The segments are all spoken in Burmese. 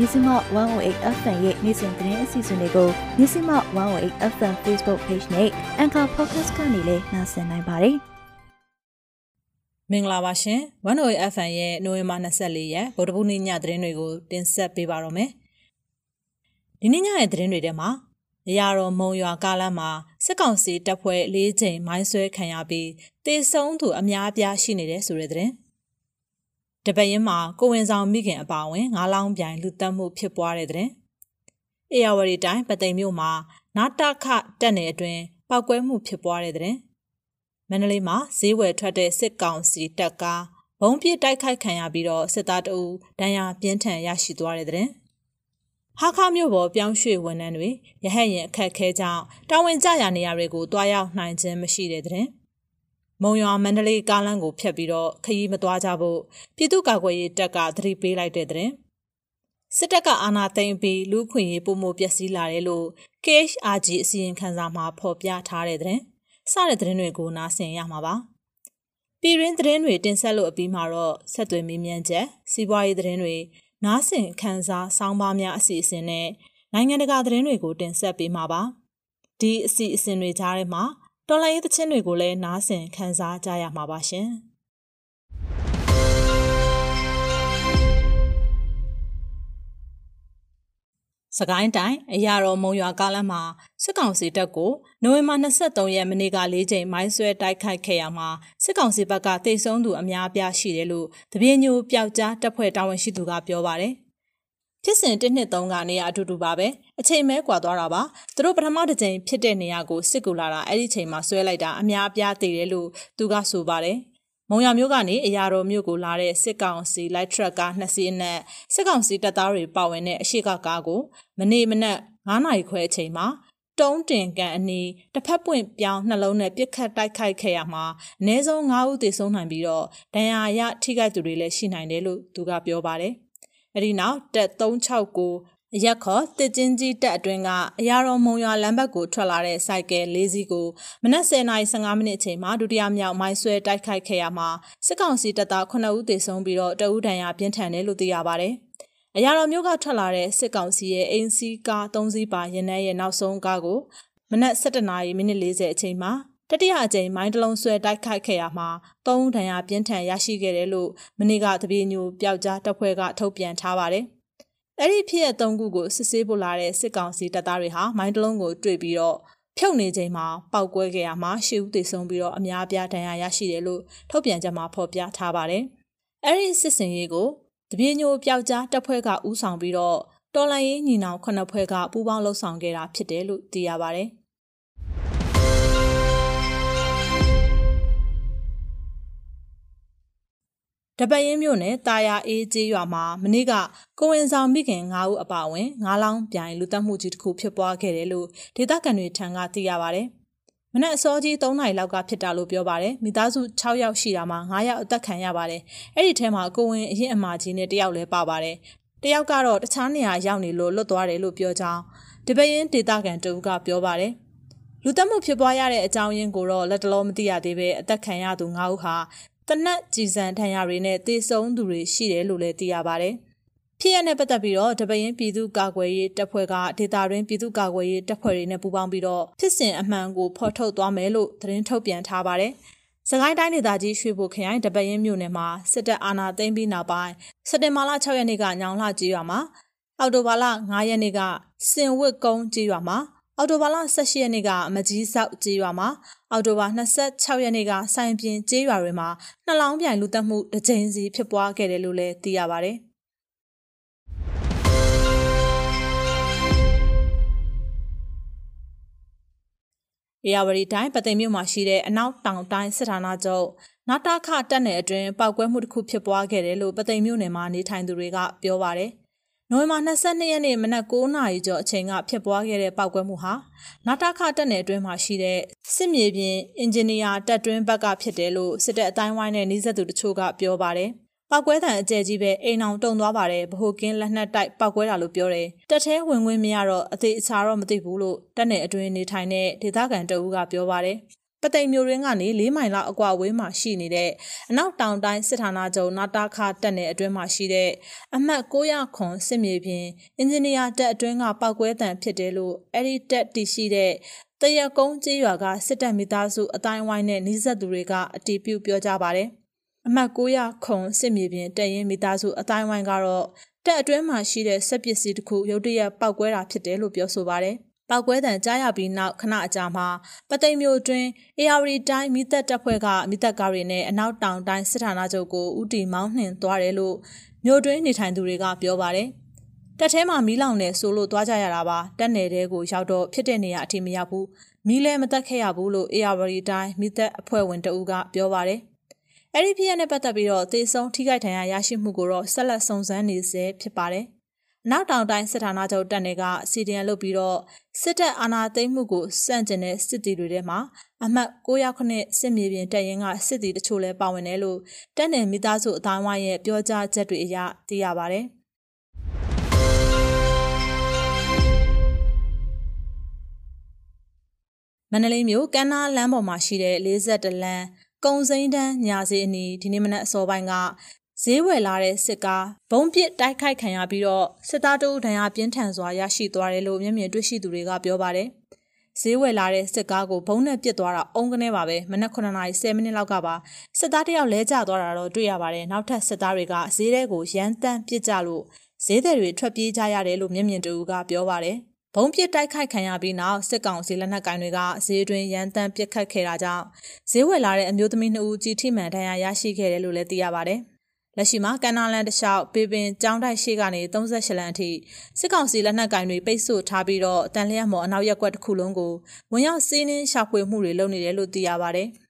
မြစီမ108 FM ရဲ့နေ့စဉ်သတင်းအစီအစဉ်တွေကိုမြစီမ108 FM Facebook Page နဲ့ Anchor Podcast ကနေလည်းနှာစင်နိုင်ပါတယ်။မင်္ဂလာပါရှင်။108 FM ရဲ့နိုဝင်ဘာ24ရက်ဗုဒ္ဓဘုနေ့ညသတင်းတွေကိုတင်ဆက်ပေးပါရမယ်။ဒီနေ့ညရဲ့သတင်းတွေထဲမှာရရတော်မုံရွာကားလမ်းမှာစစ်ကောင်စီတပ်ဖွဲ့၄ချိန်မိုင်းဆွဲခံရပြီးတေဆုံးသူအများအပြားရှိနေတဲ့ဆိုတဲ့သတင်း။ တပရင်မှာကိုဝင်ဆောင်မိခင်အပါအဝင်ငါးလောင်းပြိုင်လူတက်မှုဖြစ်ပွားတဲ့တဲ့။အေယာဝတီတိုင်းပသိမ်မြို့မှာနာတခတက်နေအတွင်ပောက်ကွဲမှုဖြစ်ပွားတဲ့တဲ့။မန္တလေးမှာဈေးဝယ်ထွက်တဲ့စစ်ကောင်စီတပ်ကားဘုံပြစ်တိုက်ခိုက်ခံရပြီးတော့စစ်သားတအူဒဏ်ရာပြင်းထန်ရရှိသွားတဲ့တဲ့။ဟာခမြို့ပေါ်ပြောင်းရွှေ့ဝန်ထမ်းတွေရဟတ်ရင်အခက်ခဲကြောင့်တာဝန်ကျရာနေရာတွေကိုတွားရောက်နိုင်ခြင်းမရှိတဲ့တဲ့ မုံရွာမန္တလေးကားလမ်းကိုဖျက်ပြီးတော့ခရီးမသွားကြဖို့ပြည်သူ့ကာကွယ်ရေးတပ်ကသတိပေးလိုက်တဲ့တဲ့စစ်တပ်ကအာဏာသိမ်းပြီးလူခွင့်ရေးပုံမှုပျက်စီးလာတယ်လို့ KHRG အစီရင်ခံစာမှာဖော်ပြထားတဲ့တဲ့စတဲ့သတင်းတွေကိုနားဆင်ရမှာပါပြည်ရင်းသတင်းတွေတင်ဆက်လို့အပြီးမှာတော့ဆက်သွယ်မေးမြန်းချက်စီးပွားရေးသတင်းတွေနားဆင်ခန်းစားဆောင်းပါးများအစီအစဉ်နဲ့နိုင်ငံတကာသတင်းတွေကိုတင်ဆက်ပေးမှာပါဒီအစီအစဉ်တွေကြားထဲမှာ တော်လိုင်းရေးသချင်းတွေကိုလည်းနားဆင်ခန်းစားကြရမှာပါရှင်။စကိုင်းတိုင်းအရာတော်မုံရွာကားလမ်းမှာစစ်ကောင်စီတပ်ကိုနိုဝင်ဘာ23ရက်မနေ့က၄ချိန်မိုင်းဆွဲတိုက်ခိုက်ခဲ့ရမှာစစ်ကောင်စီဘက်ကတိတ်ဆုံးသူအများအပြားရှိတယ်လို့တပြင်းညိုပျောက်ကြားတပ်ဖွဲ့တာဝန်ရှိသူကပြောပါတယ်။ ဖြစ်စဉ်1နှစ်3ကနေရအတူတူပါပဲအချိန်မဲကွာသွားတာပါသူတို့ပထမတစ်ချိန်ဖြစ်တဲ့နေရာကိုစစ်ကူလာတာအဲ့ဒီချိန်မှာဆွဲလိုက်တာအများအပြားတည်တယ်လို့သူကဆိုပါတယ်။မုံရမျိုးကနေအရာတော်မျိုးကိုလာတဲ့စစ်ကောင်စီလိုက်ထရက်ကားနှစ်စီးနဲ့စစ်ကောင်စီတပ်သားတွေပါဝင်တဲ့အရှိကကားကိုမနေ့မနက်9နာရီခွဲအချိန်မှာတုံးတင်ကန်အနီးတစ်ဖက်ပွင့်ပြောင်းနှလုံးနဲ့ပြစ်ခတ်တိုက်ခိုက်ခဲ့ရမှာအနည်းဆုံး9ဦးသေဆုံးနိုင်ပြီးတော့ဒဏ်ရာရထိခိုက်သူတွေလည်းရှိနိုင်တယ်လို့သူကပြောပါတယ်။ အဲဒီနောက်တက်369ရက်ခေါ်တစ်ချင်းကြီးတက်အတွင်းကအရာတော်မုံရွာလမ်းဘက်ကိုထွက်လာတဲ့စိုက်ကယ်၄စီးကိုမနက်10:15မိနစ်အချိန်မှာဒုတိယမြောက်မိုင်းဆွဲတိုက်ခိုက်ခဲ့ရမှာစစ်ကောင်စီတပ်သား9ဦးသေဆုံးပြီးတော့တအူးဒဏ်ရာပြင်းထန်တယ်လို့သိရပါတယ်။အရာတော်မျိုးကထွက်လာတဲ့စစ်ကောင်စီရဲ့အင်းစီကား၃စီးပါရင်နှဲရဲ့နောက်ဆုံးကားကိုမနက်7:40မိနစ်40အချိန်မှာ တတိယအကြိမ်မိုင်းတလုံးဆွဲတိုက်ခိုက်ခဲ့ရမှာ၃ဦးဒဏ်ရာပြင်းထန်ရရှိခဲ့တယ်လို့မနေ့ကတပြေညိုပျောက်ကြားတပ်ဖွဲ့ကထုတ်ပြန်ထားပါတယ်။အဲ့ဒီဖြစ်ရသုံးခုကိုစစ်ဆေးဖို့လာတဲ့စစ်ကောင်စီတပ်သားတွေဟာမိုင်းတလုံးကိုတွေ့ပြီးတော့ဖြုတ်နေချိန်မှာပောက်ကွဲခဲ့ရမှာရှေ့ဦးသေဆုံးပြီးတော့အများအပြားဒဏ်ရာရရှိတယ်လို့ထုတ်ပြန်ကြမှာဖော်ပြထားပါတယ်။အဲ့ဒီစစ်စင်ရေးကိုတပြေညိုပျောက်ကြားတပ်ဖွဲ့ကဦးဆောင်ပြီးတော့တော်လိုင်းရေးညီနောင်ခုနှစ်ဖွဲ့ကပူးပေါင်းလှုပ်ဆောင်ခဲ့တာဖြစ်တယ်လို့သိရပါတယ်။ တပရင်မြို့နယ်တာယာအေးကျေးရွာမှာမနေ့ကကိုဝင်ဆောင်မိခင်9ဦးအပါအဝင်9လောင်းပြိုင်လူတက်မှုကြီးတစ်ခုဖြစ်ပွားခဲ့တယ်လို့ဒေသခံတွေထံကသိရပါဗျ။မနက်အစောကြီး3နာရီလောက်ကဖြစ်တာလို့ပြောပါတယ်။မိသားစု6ယောက်ရှိတာမှာ9ယောက်အသက်ခံရပါတယ်။အဲ့ဒီထဲမှာကိုဝင်အရင်အမကြီးနဲ့တယောက်လည်းပါပါတယ်။တယောက်ကတော့တခြားနေရာရောက်နေလို့လွတ်သွားတယ်လို့ပြောကြောင်းဒီပရင်ဒေသခံတူကပြောပါတယ်။လူတက်မှုဖြစ်ပွားရတဲ့အကြောင်းရင်းကိုတော့လက်တလုံးမသိရသေးပဲအသက်ခံရသူ9ဦးဟာ တနက်ကြည်စံထံရတွေနဲ့တေဆုံးသူတွေရှိတယ်လို့လည်းသိရပါတယ်။ဖြစ်ရတဲ့ပတ်သက်ပြီးတော့တပရင်ပြည်သူ့ကာကွယ်ရေးတပ်ဖွဲ့ကဒေတာရင်းပြည်သူ့ကာကွယ်ရေးတပ်ဖွဲ့တွေနဲ့ပူးပေါင်းပြီးတော့ဖြစ်စဉ်အမှန်ကိုဖော်ထုတ်သွားမယ်လို့သတင်းထုတ်ပြန်ထားပါတယ်။စကိုင်းတိုင်းဒေသကြီးရွှေဘိုခရိုင်တပရင်မြို့နယ်မှာစစ်တပ်အာဏာသိမ်းပြီးနောက်ပိုင်းစက်တင်ဘာလ6ရက်နေ့ကညောင်လှကြီးရွာမှာအော်တိုဘာလ9ရက်နေ့ကစင်ဝစ်ကုန်းကြီးရွာမှာ အော်တိုဘာလ18ရက်နေ့ကမကြီးဆောက်ကြေးရွာမှာအော်တိုဘာ26ရက်နေ့ကစိုင်ပြင်ကြေးရွာတွေမှာနှလောင်းပြိုင်လူတက်မှုတစ်ကြိမ်စီဖြစ်ပွားခဲ့တယ်လို့လည်းသိရပါဗျ။အေယာဝတီတိုင်းပသိမ်မြို့မှာရှိတဲ့အနောက်တောင်တိုင်းစစ်ဌာနချုပ်နာတာခတက်နယ်အတွင်းပောက်ကွဲမှုတစ်ခုဖြစ်ပွားခဲ့တယ်လို့ပသိမ်မြို့နယ်မှာနေထိုင်သူတွေကပြောပါတယ်။ နိုဝင်ဘာ22ရက်နေ့မနက်9နာရီကျော်အချိန်ကဖြစ်ပွားခဲ့တဲ့ပောက်ကွဲမှုဟာနာတာခတက်နယ်အတွင်းမှာရှိတဲ့စစ်မြေပြင်အင်ဂျင်နီယာတပ်တွင်းဘက်ကဖြစ်တယ်လို့စစ်တပ်အတိုင်းဝိုင်းနဲ့နှိစက်သူတချို့ကပြောပါတယ်။ပောက်ကွဲတံအကျယ်ကြီးပဲအိမ်အောင်တုံသွားပါတယ်ဗဟိုကင်းလက်နက်တိုက်ပောက်ကွဲတာလို့ပြောတယ်။တက်သေးဝင်ဝင်မရတော့အသေးအချာတော့မသိဘူးလို့တက်နယ်အတွင်းနေထိုင်တဲ့ဒေသခံတအူးကပြောပါတယ် ပသိမ်မျိုးရင်းကနေ၄မိုင်လောက်အကွာဝေးမှာရှိနေတဲ့အနောက်တောင်တိုင်းစစ်ဌာနချုပ်နာတာခတက်နယ်အတွင်းမှာရှိတဲ့အမှတ်900ခွန်စစ်မြေပြင်အင်ဂျင်နီယာတက်အတွင်းကပောက်ကွဲတံဖြစ်တယ်လို့အဲ့ဒီတက်တည်ရှိတဲ့တရကုန်းကျေးရွာကစစ်တပ်မိသားစုအတိုင်းဝိုင်းနဲ့နှိစက်သူတွေကအတီးပြုတ်ပြောကြပါတယ်။အမှတ်900ခွန်စစ်မြေပြင်တက်ရင်မိသားစုအတိုင်းဝိုင်းကတော့တက်အတွင်းမှာရှိတဲ့စက်ပစ္စည်းတစ်ခုရုတ်တရက်ပောက်ကွဲတာဖြစ်တယ်လို့ပြောဆိုပါတယ်။ ပောက်ကွဲတံကြားရပြီးနောက်ခဏအကြာမှာပသိမ်မျိုးတွင် AR တိုင်းမိသက်တပ်ဖွဲ့ကမိသက်ကားတွေနဲ့အနောက်တောင်တိုင်းစစ်ဌာနချုပ်ကိုဥတီမောင်းနှင်သွားတယ်လို့မြို့တွင်းနေထိုင်သူတွေကပြောပါတယ်။တက်ထဲမှာမီးလောင်နေဆိုလို့သွားကြရတာပါတက်နယ်တဲကိုရောက်တော့ဖြစ်တဲ့နေရာအထိမရောက်ဘူးမီးလည်းမတက်ခဲ့ရဘူးလို့ AR တိုင်းမိသက်အဖွဲ့ဝင်တဦးကပြောပါတယ်။အဲ့ဒီဖြစ်ရနဲ့ပတ်သက်ပြီးတော့သေဆုံးထိခိုက်ဒဏ်ရာရရှိမှုကိုတော့ဆက်လက်စုံစမ်းနေဆဲဖြစ်ပါတယ်။ နောက်တောင်တိုင်းစစ်ဌာနချုပ်တပ်တွေကစီဒီအန်လုပ်ပြီးတော့စစ်တပ်အာဏာသိမ်းမှုကိုစန့်ကျင်တဲ့စစ်တီတွေထဲမှာအမှတ်909စစ်မြေပြင်တပ်ရင်းကစစ်တီတချို့လည်းပါဝင်တယ်လို့တပ်နယ်မိသားစုအတိုင်းဝိုင်းရဲ့ပြောကြားချက်တွေအရသိရပါဗျ။မန္တလေးမြို့ကမ်းနားလမ်းပေါ်မှာရှိတဲ့42လမ်းကုံစိမ်းတန်းညာစီအနီးဒီနေ့မနက်အစောပိုင်းက ဈေးဝယ်လာတဲ့စစ်ကားဘုံပစ်တိုက်ခိုက်ခံရပြီးတော့စစ်သားတို့ဒဏ်ရာပြင်းထန်စွာရရှိသွားတယ်လို့မျက်မြင်တွေ့ရှိသူတွေကပြောပါတယ်။ဈေးဝယ်လာတဲ့စစ်ကားကိုဘုံနဲ့ပစ်သွားတာအုံကနေပါပဲမနက်9:10မိနစ်လောက်ကပါစစ်သားတယောက်လဲကျသွားတာတော့တွေ့ရပါတယ်။နောက်ထပ်စစ်သားတွေကဈေးထဲကိုရမ်းတမ်းပစ်ကြလို့ဈေးသည်တွေထွက်ပြေးကြရတယ်လို့မျက်မြင်တူကပြောပါတယ်။ဘုံပစ်တိုက်ခိုက်ခံရပြီးနောက်စစ်ကောင်စီလက်နက်ကိုင်တွေကဈေးတွင်ရန်တမ်းပစ်ခတ်ခဲ့တာကြောင့်ဈေးဝယ်လာတဲ့အမျိုးသမီး2ဦးကြီးထိမှန်ဒဏ်ရာရရှိခဲ့တယ်လို့လည်းသိရပါတယ်။ လက်ရှိမှာကန်နာလန်တလျှောက်ပေပင်ကျောင်းတိုက်ရှိကနေ38လမ်းအထိစစ်ကောင်စီလက်နက်ကင်တွေပိတ်ဆို့ထားပြီးတော့တန်လျက်မော်အနောက်ရက်ကွက်တစ်ခုလုံးကိုဝင်ရောက်စီးနင်းရှာဖွေမှုတွေလုပ်နေတယ်လို့သိရပါဗျ။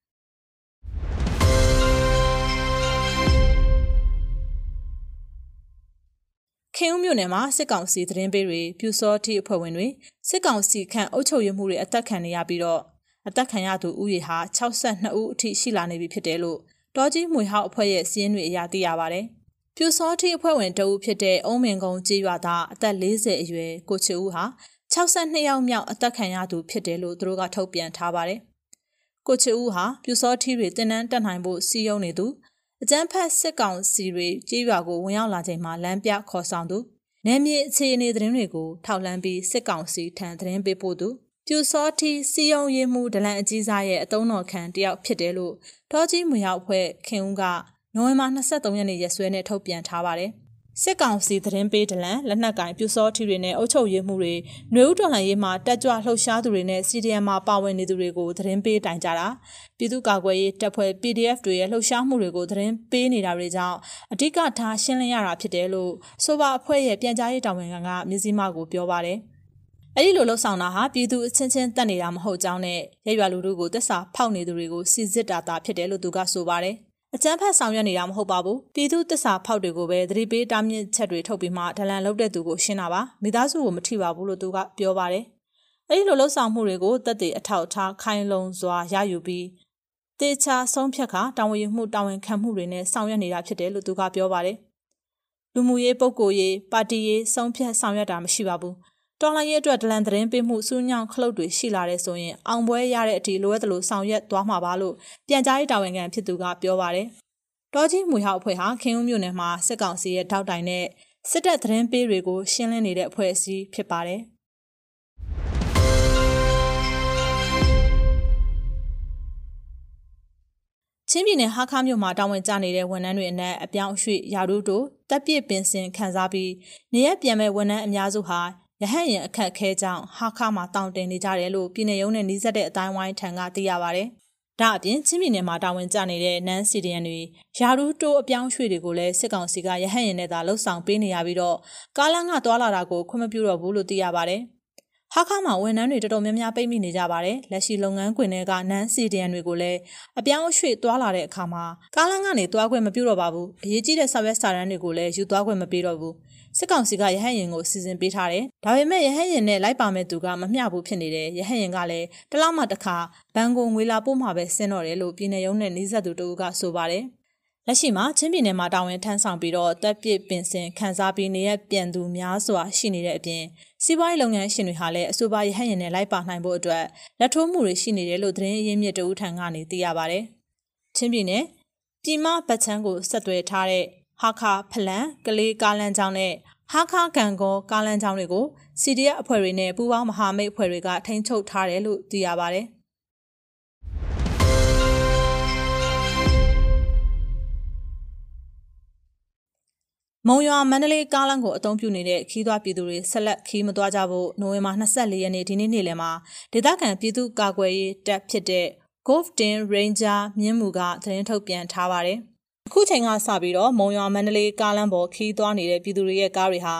ခင်ဦးမြို့နယ်မှာစစ်ကောင်စီသတင်းပေးတွေပြူစောတိအဖွဲ့ဝင်တွေစစ်ကောင်စီခန့်အုပ်ချုပ်ရေးမှုတွေအသက်ခံနေရပြီးတော့အသက်ခံရသူဦးရေဟာ62ဦးအထိရှိလာနေပြီဖြစ်တယ်လို့ တောကြီးမွေဟောက်အဖွဲ့ရဲ့စီးရင်တွေအရသိရပါဗျ။ပြူစောတိအဖွဲ့ဝင်တဦးဖြစ်တဲ့အုံးမင်ကုန်းကြေးရွာသားအသက်40အရွယ်ကိုချူဦးဟာ62ယောက်မြောက်အသက်ခံရသူဖြစ်တယ်လို့သူတို့ကထုတ်ပြန်ထားပါတယ်။ကိုချူဦးဟာပြူစောတိတွေတင်နန်းတက်နိုင်ဖို့စီယုံနေသူအကျန်းဖက်စစ်ကောင်စီတွေကြေးရွာကိုဝင်ရောက်လာချိန်မှာလမ်းပြခေါ်ဆောင်သူနယ်မြေအခြေအနေသတင်းတွေကိုထောက်လှမ်းပြီးစစ်ကောင်စီထံသတင်းပေးပို့သူ ပြူစောတီစီယုံရေးမှုဒလန်အကြီးစားရဲ့အတုံးတော်ခံတယောက်ဖြစ်တယ်လို့ထောကြီးမွေရောက်ဖွဲ့ခင်ဦးကနိုဝင်ဘာ23ရက်နေ့ရက်စွဲနဲ့ထုတ်ပြန်ထားပါတယ်။စစ်ကောင်စီသတင်းပေးဒလန်လက်နက်ကင်ပြူစောထီတွေနဲ့အုပ်ချုပ်ရေးမှုတွေຫນွေဦးတော်လှန်ရေးမှာတက်ကြွလှုပ်ရှားသူတွေနဲ့ CDM မှာပါဝင်နေသူတွေကိုသတင်းပေးတိုင်ကြတာပြည်သူ့ကာကွယ်ရေးတပ်ဖွဲ့ PDF တွေရဲ့လှုပ်ရှားမှုတွေကိုသတင်းပေးနေတာတွေကြောင့်အဓိကထားရှင်းလင်းရတာဖြစ်တယ်လို့ဆိုပါအဖွဲ့ရဲ့ပြန်ကြားရေးတာဝန်ခံကမြစည်းမကိုပြောပါတယ်။ အဲ့ဒီလိုလှုပ်ဆောင်တာဟာပြည်သူအချင်းချင်းတက်နေတာမဟုတ်ကြောင်းနဲ့ရရွာလူထုကိုတက်စာဖောက်နေသူတွေကိုစီစစ်တာတာဖြစ်တယ်လို့သူကဆိုပါတယ်။အကျန်းဖက်ဆောင်ရွက်နေတာမဟုတ်ပါဘူး။ပြည်သူတက်စာဖောက်တွေကိုပဲသတိပေးတားမြစ်ချက်တွေထုတ်ပြီးမှဒလန်လုပ်တဲ့သူကိုရှင်းတာပါ။မိသားစုကိုမထိပါဘူးလို့သူကပြောပါတယ်။အဲ့ဒီလိုလှုပ်ဆောင်မှုတွေကိုတက်တဲ့အထောက်အထားခိုင်လုံစွာရယူပြီးတေချာဆုံးဖြတ်ခါတာဝန်ယူမှုတာဝန်ခံမှုတွေနဲ့ဆောင်ရွက်နေတာဖြစ်တယ်လို့သူကပြောပါတယ်။လူမှုရေးပုဂ္ဂိုလ်ရေးပါတီရေးဆုံးဖြတ်ဆောင်ရွက်တာမရှိပါဘူး။ တော်လှန်ရေးအတွက်ဒလန်သတင်းပေးမှုစူးညောင်းခလုတ်တွေရှိလာတဲ့ဆိုရင်အောင်ပွဲရတဲ့အထိလိုအပ်သလိုဆောင်ရွက်သွားမှာပါလို့ပြန်ကြားရေးတာဝန်ခံဖြစ်သူကပြောပါတယ်။တောကြီးမွေဟောက်အဖွဲ့ဟာခင်ဦးမြို့နယ်မှာစစ်ကောင်စီရဲ့ထောက်တိုင်နဲ့စစ်တပ်သတင်းပေးတွေကိုရှင်းလင်းနေတဲ့အဖွဲ့အစည်းဖြစ်ပါတယ်။ချင်းပြည်နယ်ဟာခါမြို့မှာတာဝန်ကျနေတဲ့ဝန်ထမ်းတွေအနက်အပြောင်းအရွှေ့ရာထူးတို့တပ်ပြစ်ပင်စင်ခံစားပြီးနေရပြန်မဲ့ဝန်ထမ်းအများစုဟာ ရဟတ်ရင်အခက်ခဲကြောင့်ဟာခမှာတောင်းတင်နေကြတယ်လို့ပြည်내ရုံးနဲ့နှီးစပ်တဲ့အတိုင်းဝိုင်းထံကသိရပါဗျ။ဒါအပြင်ချင်းပြည်နယ်မှာတာဝန်ကျနေတဲ့နန်းစီဒီယန်တွေယာရူတိုးအပြောင်းရွှေ့တွေကိုလည်းစစ်ကောင်စီကရဟတ်ရင်နဲ့သာလှုပ်ဆောင်ပေးနေရပြီးတော့ကားလန်းကသွာလာတာကိုခွင့်မပြုတော့ဘူးလို့သိရပါတယ်။ဟာခါမှာဝန်ထမ်းတွေတော်တော်များများပိတ်မိနေကြပါတယ်။လက်ရှိလုပ်ငန်းခွင်တွေကနန်းစီဒီယန်တွေကိုလည်းအပြောင်းအရွှေ့သွားလာတဲ့အခါမှာကားလန်းကနေသွားခွင့်မပြုတော့ပါဘူး။အရေးကြီးတဲ့စာရွက်စာတမ်းတွေကိုလည်းယူသွားခွင့်မပေးတော့ဘူး။ စစ်ကောင်စီကရဟတ်ရင်ကိုစီစဉ်ပေးထားတယ်။ဒါပေမဲ့ရဟတ်ရင်နဲ့လိုက်ပါမဲ့သူကမမျှဘူးဖြစ်နေတယ်။ရဟတ်ရင်ကလည်းတလောက်မှတစ်ခါဘန်ကိုငွေလာပို့မှပဲဆင်းတော့တယ်လို့ပြည်내ရုံးနဲ့နှီးဆက်သူတို့ကဆိုပါတယ်။လက်ရှိမှာချင်းပြည်နယ်မှာတာဝန်ထမ်းဆောင်ပြီးတော့တပ်ပစ်ပင်စင်ခန်းစားပြီးနေရပြန်သူများစွာရှိနေတဲ့အပြင်စီးပွားရေးလုပ်ငန်းရှင်တွေဟာလည်းအဆိုပါရဟတ်ရင်နဲ့လိုက်ပါနိုင်ဖို့အတွက်လက်ထိုးမှုတွေရှိနေတယ်လို့သတင်းအရင်းမြစ်တဦးထံကနေသိရပါဗျ။ချင်းပြည်နယ်ပြည်မပတ်ချမ်းကိုဆက်သွယ်ထားတဲ့ ဟာခါဖလန်ကလေးကားလမ်းကြောင်းနဲ့ဟာခါကန်ကောကားလမ်းကြောင်းတွေကို CDF အဖွဲ့တွေနဲ့ပူးပေါင်းမဟာမိတ်အဖွဲ့တွေကထိန်းချုပ်ထားတယ်လို့သိရပါဗျ။မုံရွာမန္တလေးကားလမ်းကိုအသုံးပြုနေတဲ့ခီးသွွားပြည်သူတွေဆက်လက်ခီးမသွားကြဖို့နိုဝင်ဘာ24ရက်နေ့ဒီနေ့နေ့လယ်မှာဒေသခံပြည်သူ့ကာကွယ်ရေးတပ်ဖြစ်တဲ့ Golden Ranger မြင်းမူကသတင်းထုတ်ပြန်ထားပါတယ်။ အခုချိန်ကစပြီးတော့မုံရွာမန္တလေးကားလမ်းပေါ်ခီးသွားနေတဲ့ပြည်သူတွေရဲ့ကားတွေဟာ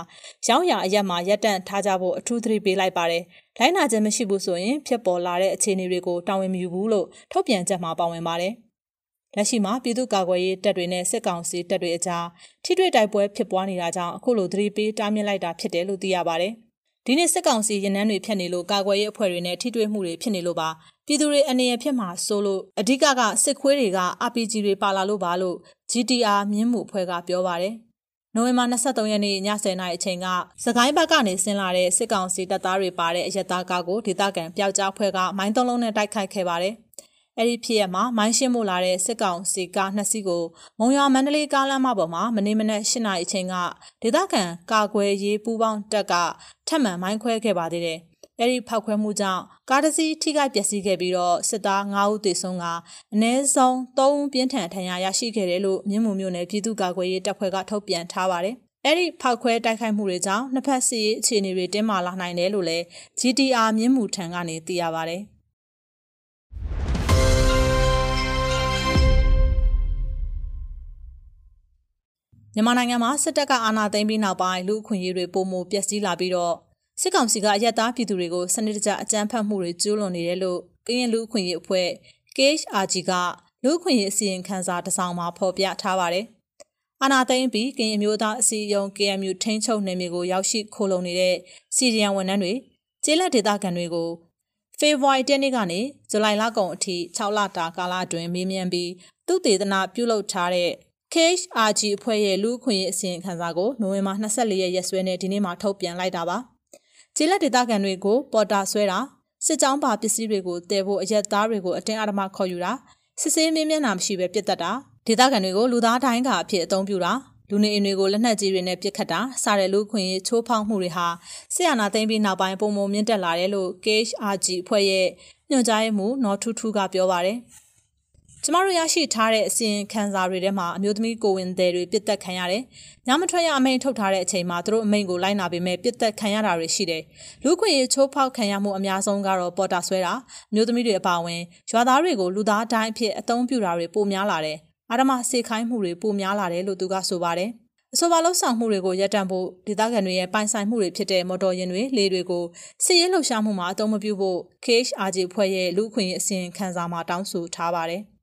ရောင်းရအရက်မှာရပ်တန့်ထားကြဖို့အထူးသတိပေးလိုက်ပါတယ်။လိုင်းနာခြင်းမရှိဘူးဆိုရင်ဖြစ်ပေါ်လာတဲ့အခြေအနေတွေကိုတာဝန်မယူဘူးလို့ထုတ်ပြန်ချက်မှာပါဝင်ပါတယ်။လက်ရှိမှာပြည်သူ့ကာကွယ်ရေးတပ်တွေနဲ့စစ်ကောင်စီတပ်တွေအကြားထိတွေ့တိုက်ပွဲဖြစ်ပွားနေတာကြောင့်အခုလိုသတိပေးတားမြစ်လိုက်တာဖြစ်တယ်လို့သိရပါတယ်။ဒီနေ့စစ်ကောင်စီရင်နှန်းတွေဖြတ်နေလို့ကာကွယ်ရေးအဖွဲ့တွေနဲ့ထိတွေ့မှုတွေဖြစ်နေလို့ပါ ပြည်သူတွေအနေရဖြစ်မှာဆိုလို့အဓိကကစစ်ခွေးတွေက RPG တွေပါလာလို့ပါလို့ GTR မြင်းမှုအဖွဲ့ကပြောပါတယ်။နိုဝင်ဘာ23ရက်နေ့ည10:00နာရီအချိန်ကစကိုင်းဘက်ကနေဆင်းလာတဲ့စစ်ကောင်စီတပ်သားတွေပါတဲ့အရက်သားကားကိုဒေသခံပျောက်ကြားဖွဲ့ကမိုင်းသုံးလုံးနဲ့တိုက်ခိုက်ခဲ့ပါတယ်။အဲ့ဒီဖြစ်ရမှာမိုင်းရှင်းမို့လာတဲ့စစ်ကောင်စီကားနှစ်စီးကိုမုံရွာမန္တလေးကားလမ်းမပေါ်မှာမနေ့မနက်၈နာရီအချိန်ကဒေသခံကာကွယ်ရေးပူးပေါင်းတပ်ကထပ်မံမိုင်းခွဲခဲ့ပါသေးတယ်။ အဲ့ဒီဖောက်ခွဲမှုကြောင့်ကားတစ်စီးထိခိုက်ပျက်စီးခဲ့ပြီးတော့စစ်သား9ဦးသေဆုံးကအနည်းဆုံး3ဦးပြင်းထန်ထဏ်ရာရရှိခဲ့တယ်လို့မြင်းမှုမျိုးနယ်ပြည်သူ့ကာကွယ်ရေးတပ်ဖွဲ့ကထုတ်ပြန်ထားပါတယ်။အဲ့ဒီဖောက်ခွဲတိုက်ခိုက်မှုတွေကြောင့်နှစ်ဖက်စီအခြေအနေတွေတင်းမာလာနိုင်တယ်လို့လည်း GTR မြင်းမှုထံကနေသိရပါတယ်။မြန်မာနိုင်ငံမှာစစ်တပ်ကအာဏာသိမ်းပြီးနောက်ပိုင်းလူအခွင့်အရေးတွေပုံမပျက်စီးလာပြီးတော့ စစ်ကောင်စီကအယက်သားပြည်သူတွေကိုစနစ်တကျအကြမ်းဖက်မှုတွေကျူးလွန်နေတယ်လို့ကရင်လူအခွင့်အရေးအဖွဲ့ KHRG ကလူအခွင့်အရေးအစီရင်ခံစာတစ်စောင်မှာဖော်ပြထားပါတယ်။အာဏာသိမ်းပြီးကရင်မျိုးသားအစည်းအရုံး KMU ထိန်းချုပ်နယ်မြေကိုရောက်ရှိခိုးလုံနေတဲ့စီရီယန်ဝန်ထမ်းတွေကျေးလက်ဒေသခံတွေကိုဖေဖော်ဝါရီလနေ့ကနေဇူလိုင်လကုန်အထိ6လတာကာလအတွင်းမေးမြန်းပြီးသူတေသနာပြုလုပ်ထားတဲ့ KHRG အဖွဲ့ရဲ့လူ့အခွင့်အရေးအစီရင်ခံစာကိုနိုဝင်ဘာ24ရက်ရက်စွဲနဲ့ဒီနေ့မှထုတ်ပြန်လိုက်တာပါ။ ကျေးလက်ဒေသခံတွေကိုပေါ်တာဆွဲတာစစ်ကြောင်းပါပစ္စည်းတွေကိုတည်ဖို့အရက်သားတွေကိုအတင်းအဓမ္မခေါ်ယူတာစစ်ဆေးမင်းမျက်နှာမရှိပဲပြစ်တက်တာဒေသခံတွေကိုလူသားတိုင်းကအဖြစ်အသုံးပြုတာလူနေအိမ်တွေကိုလက်နက်ကြီးတွေနဲ့ပစ်ခတ်တာစတဲ့လူခွင့်ရေးချိုးဖောက်မှုတွေဟာဆီယနာသိမ်းပြီးနောက်ပိုင်းပုံမမြင့်တက်လာတယ်လို့ KHRG အဖွဲ့ရဲ့ညွှန်ကြားရေးမှူးနော်ထူးထူးကပြောပါတယ်။ ကျမတို့ရရှိထားတဲ့အစီရင်ခံစာတွေထဲမှာအမျိုးသမီးကိုဝင်သည်တွေပြစ်တက်ခံရတယ်။ညမထွက်ရအမိန့်ထုတ်ထားတဲ့အချိန်မှာသူတို့အမိန့်ကိုလိုက်နာပေမဲ့ပြစ်တက်ခံရတာတွေရှိတယ်။လူခွင့်ရေးချိုးဖောက်ခံရမှုအများဆုံးကတော့ပေါ်တာဆွဲတာအမျိုးသမီးတွေအပါအဝင်ရွာသားတွေကိုလူသားတိုင်းအဖြစ်အသုံးပြုတာတွေပိုများလာတယ်။အာဓမစေခိုင်းမှုတွေပိုများလာတယ်လို့သူကဆိုပါတယ်။အဆိုပါလှုပ်ဆောင်မှုတွေကိုရပ်တန့်ဖို့ဒေသခံတွေရဲ့ပိုင်ဆိုင်မှုတွေဖြစ်တဲ့မော်တော်ယာဉ်တွေလေတွေကိုစစ်ရေးလှုပ်ရှားမှုမှာအသုံးမပြုဖို့ KHRG ဖွဲ့ရဲ့လူခွင့်ရေးအစီရင်ခံစာမှာတောင်းဆိုထားပါတယ်။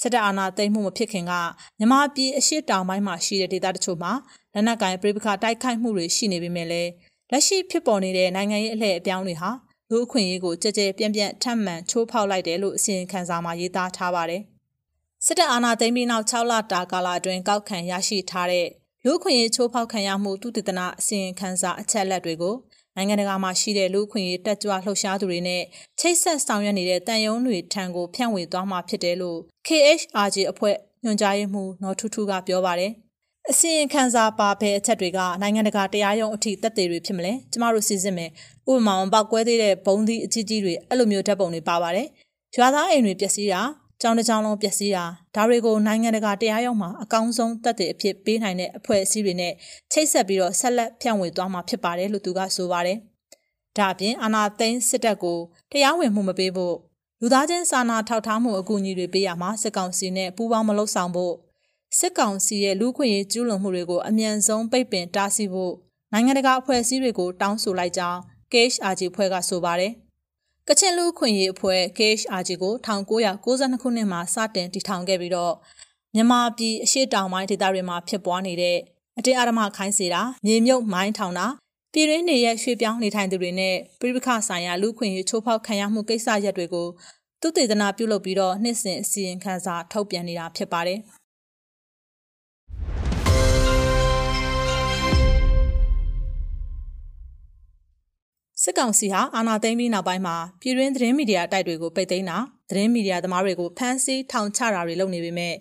စစ်တပ်အာဏာသိမ်းမှုမဖြစ်ခင်ကမြန်မာပြည်အရှိတောင်ပိုင်းမှာရှိတဲ့ဒေသတချို့မှာလက်နက်ကိုင်ပြည်ပခတိုက်ခိုက်မှုတွေရှိနေပေမဲ့လည်းလက်ရှိဖြစ်ပေါ်နေတဲ့နိုင်ငံရေးအလှည့်အပြောင်းတွေဟာလူအခွင့်အရေးကိုကြကြပြန့်ပြန့်ထပ်မံချိုးဖောက်လိုက်တယ်လို့အစီရင်ခံစာမှာရေးသားထားပါတယ်။စစ်တပ်အာဏာသိမ်းပြီးနောက်6လတာကာလအတွင်းကောက်ခံရရှိထားတဲ့လူအခွင့်အရေးချိုးဖောက်ခံရမှုသူတည်တနာအစီရင်ခံစာအချက်လက်တွေကို နိုင်ငံတကာမှာရှိတဲ့လူ့အခွင့်အရေးတက်ကြွလှုပ်ရှားသူတွေနဲ့ချိတ်ဆက်ဆောင်ရွက်နေတဲ့တန်ယုံတွေထံကိုဖြန့်ဝေသွားမှာဖြစ်တယ်လို့ KHRG အဖွဲ့ညွှန်ကြားရေးမှူးနော်ထူးထူးကပြောပါတယ်။အစီရင်ခံစာပါဘဲအချက်တွေကနိုင်ငံတကာတရားရုံးအထိတက်သေးတွေဖြစ်မလဲကျမတို့စီစစ်မယ်ဥပမာပေါက်ကွဲသေးတဲ့ဘုံသီးအကြီးကြီးတွေအဲ့လိုမျိုးဓာတ်ပုံတွေပါပါတယ်ရွာသားအိမ်တွေပျက်စီးတာ ကြောင်တစ်ကြောင်လုံးပျက်စီးတာဒါတွေကိုနိုင်ငံတကာတရားရုံးမှာအကောင်းဆုံးတက်တဲ့အဖြစ်ပေးနိုင်တဲ့အဖွဲ့အစည်းတွေနဲ့ချိတ်ဆက်ပြီးတော့ဆက်လက်ဖြန့်ဝေသွားမှာဖြစ်ပါတယ်လို့သူကဆိုပါတယ်။ဒါအပြင်အာနာသိန်းစစ်တပ်ကိုတရားဝင်မှုမပေးဖို့လူသားချင်းစာနာထောက်ထားမှုအကူအညီတွေပေးရမှာစစ်ကောင်စီနဲ့ပူးပေါင်းမလုပ်ဆောင်ဖို့စစ်ကောင်စီရဲ့လူခွင့်ရေးကျူးလွန်မှုတွေကိုအမြန်ဆုံးပိတ်ပင်တားဆီးဖို့နိုင်ငံတကာအဖွဲ့အစည်းတွေကိုတောင်းဆိုလိုက်ကြောင်း KHRG ဖွဲ့ကဆိုပါတယ်။ ကချင်လူခွင့်ရေးအဖွဲ့ KHRG ကို1992ခုနှစ်မှာစတင်တည်ထောင်ခဲ့ပြီးတော့မြန်မာပြည်အရှေ့တောင်ပိုင်းဒေသတွေမှာဖြစ်ပွားနေတဲ့အတင်းအဓမ္မခိုင်းစေတာမြေမြုပ်မိုင်းထောင်တာပြည်ရင်းနေရဲ့ရွှေ့ပြောင်းနေထိုင်သူတွေနဲ့ပြည်ပခဆိုင်ရာလူခွင့်ရေးချိုးဖောက်ခံရမှုကိစ္စရပ်တွေကိုသူတေသနာပြုလုပ်ပြီးတော့နှစ်စဉ်အစီရင်ခံစာထုတ်ပြန်နေတာဖြစ်ပါတယ်။ စစ်ကောင်စီဟာအာဏာသိမ်းပြီးနောက်ပိုင်းမှာပြည်တွင်းသတင်းမီဒီယာတိုက်တွေကိုပိတ်သိမ်းတာသတင်းမီဒီယာသမားတွေကိုဖမ်းဆီးထောင်ချတာတွေလုပ်နေပေမဲ့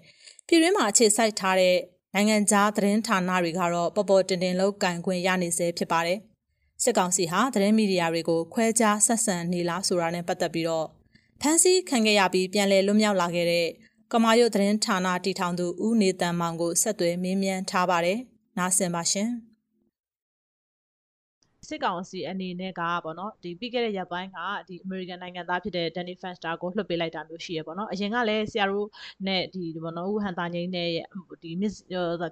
ပြည်တွင်းမှာအခြေစိုက်ထားတဲ့နိုင်ငံခြားသတင်းဌာနတွေကတော့ပေါ်ပေါ်တင်တင်လောက်ကန်ခွင့်ရနေစေဖြစ်ပါတယ်။စစ်ကောင်စီဟာသတင်းမီဒီယာတွေကိုခွဲခြားဆက်ဆံနေလားဆိုတာနဲ့ပတ်သက်ပြီးတော့ဖမ်းဆီးခံခဲ့ရပြီးပြန်လည်လွတ်မြောက်လာခဲ့တဲ့ကမာရွတ်သတင်းဌာနတည်ထောင်သူဦးနေတန်မောင်ကိုဆက်သွယ်မေးမြန်းထားပါတယ်။နားဆင်ပါရှင်။ စစ်ကောင်စီအနေနဲ့ကပေါ့နော်ဒီပြီးခဲ့တဲ့ရက်ပိုင်းကဒီ American နိုင်ငံသားဖြစ်တဲ့ Danny Fenster ကိုလွှတ်ပေးလိုက်တာမျိုးရှိရပေါ့နော်အရင်ကလည်းဆရာတို့နဲ့ဒီပေါ့နော်ဦးဟန်တာငိမ့်နဲ့ဒီ Miss